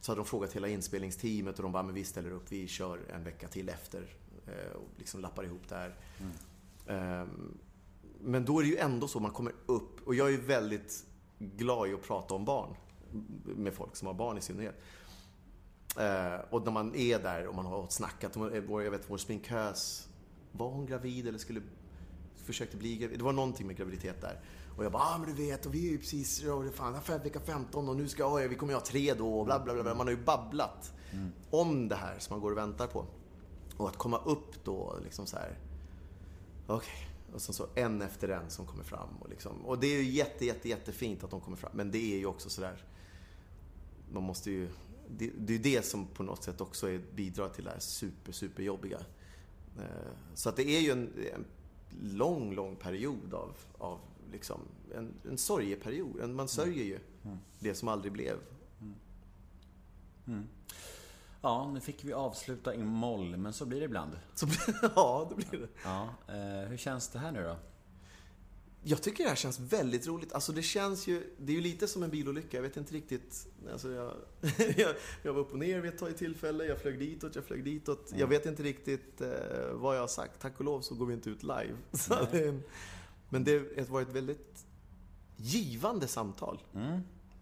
Så hade de frågat hela inspelningsteamet och de bara, men vi ställer upp, vi kör en vecka till efter. eh, Och liksom lappar ihop det här. Ehm, Men då är det ju ändå så, man kommer upp. Och jag är ju väldigt glad i att prata om barn. Med folk som har barn i synnerhet. Eh, och när man är där och man har snackat. vår- Jag vet vår sminkös, var hon gravid eller skulle försökte bli gravid? Det var någonting med graviditet där. Och jag bara, ah, men du vet, och vi är ju precis, ja, fan, vecka 15 och nu ska jag, vi kommer ju ha tre då och bla bla bla. Man har ju babblat om det här som man går och väntar på. Och att komma upp då liksom så här. Okej. Och sen så en efter en som kommer fram. Och, liksom, och det är ju jätte, jätte, jättefint att de kommer fram. Men det är ju också sådär... Man måste ju... Det, det är det som på något sätt också är, bidrar till det här super, super jobbiga. Eh, Så att det är ju en, en lång, lång period av, av liksom, en, en sorgeperiod. En- Man sörjer ju det som aldrig blev. Ja, nu fick vi avsluta i moll, men så blir det ibland. Så, ja, det blir det. Ja, eh, hur känns det här nu då? Jag tycker det här känns väldigt roligt. Alltså det känns ju, det är ju lite som en bilolycka. Jag vet inte riktigt. Alltså jag, jag, var upp och ner vid ett tag i tillfälle. Jag flög ditåt, jag flög ditåt. Jag vet inte riktigt eh, vad jag har sagt. Tack och lov så går vi inte ut live. Det, men det har varit ett väldigt givande samtal.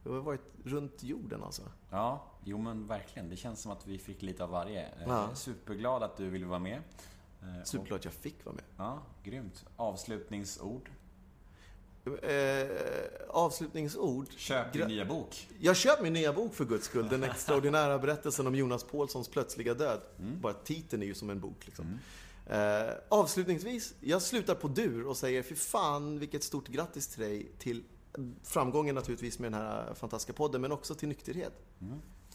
Det har varit runt jorden alltså. Ja, jo men verkligen. Det känns som att vi fick lite av varje. Eh, Ja. Superglad att du ville vara med. Eh, Superglad att jag fick vara med. Ja, grymt. Avslutningsord. Eh, avslutningsord. Köp din nya bok. Jag köper min nya bok för guds skull. Den extraordinära berättelsen om Jonas Paulssons plötsliga död. Bara titeln är ju som en bok. Liksom. Eh, avslutningsvis, jag slutar på dur och säger fy fan vilket stort grattis till dig till framgången naturligtvis med den här fantastiska podden, men också till nykterhet.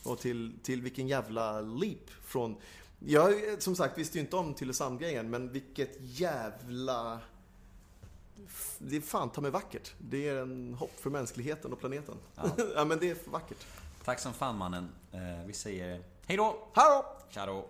Och till, till vilken jävla leap från... Jag som sagt visste ju inte om Tylösand-grejen, men vilket jävla... Det är fan ta mig vackert. Det är en hopp för mänskligheten och planeten. Ja, men det är vackert. Tack som fan mannen. Eh, Vi säger hej då! Hallå! Tja då!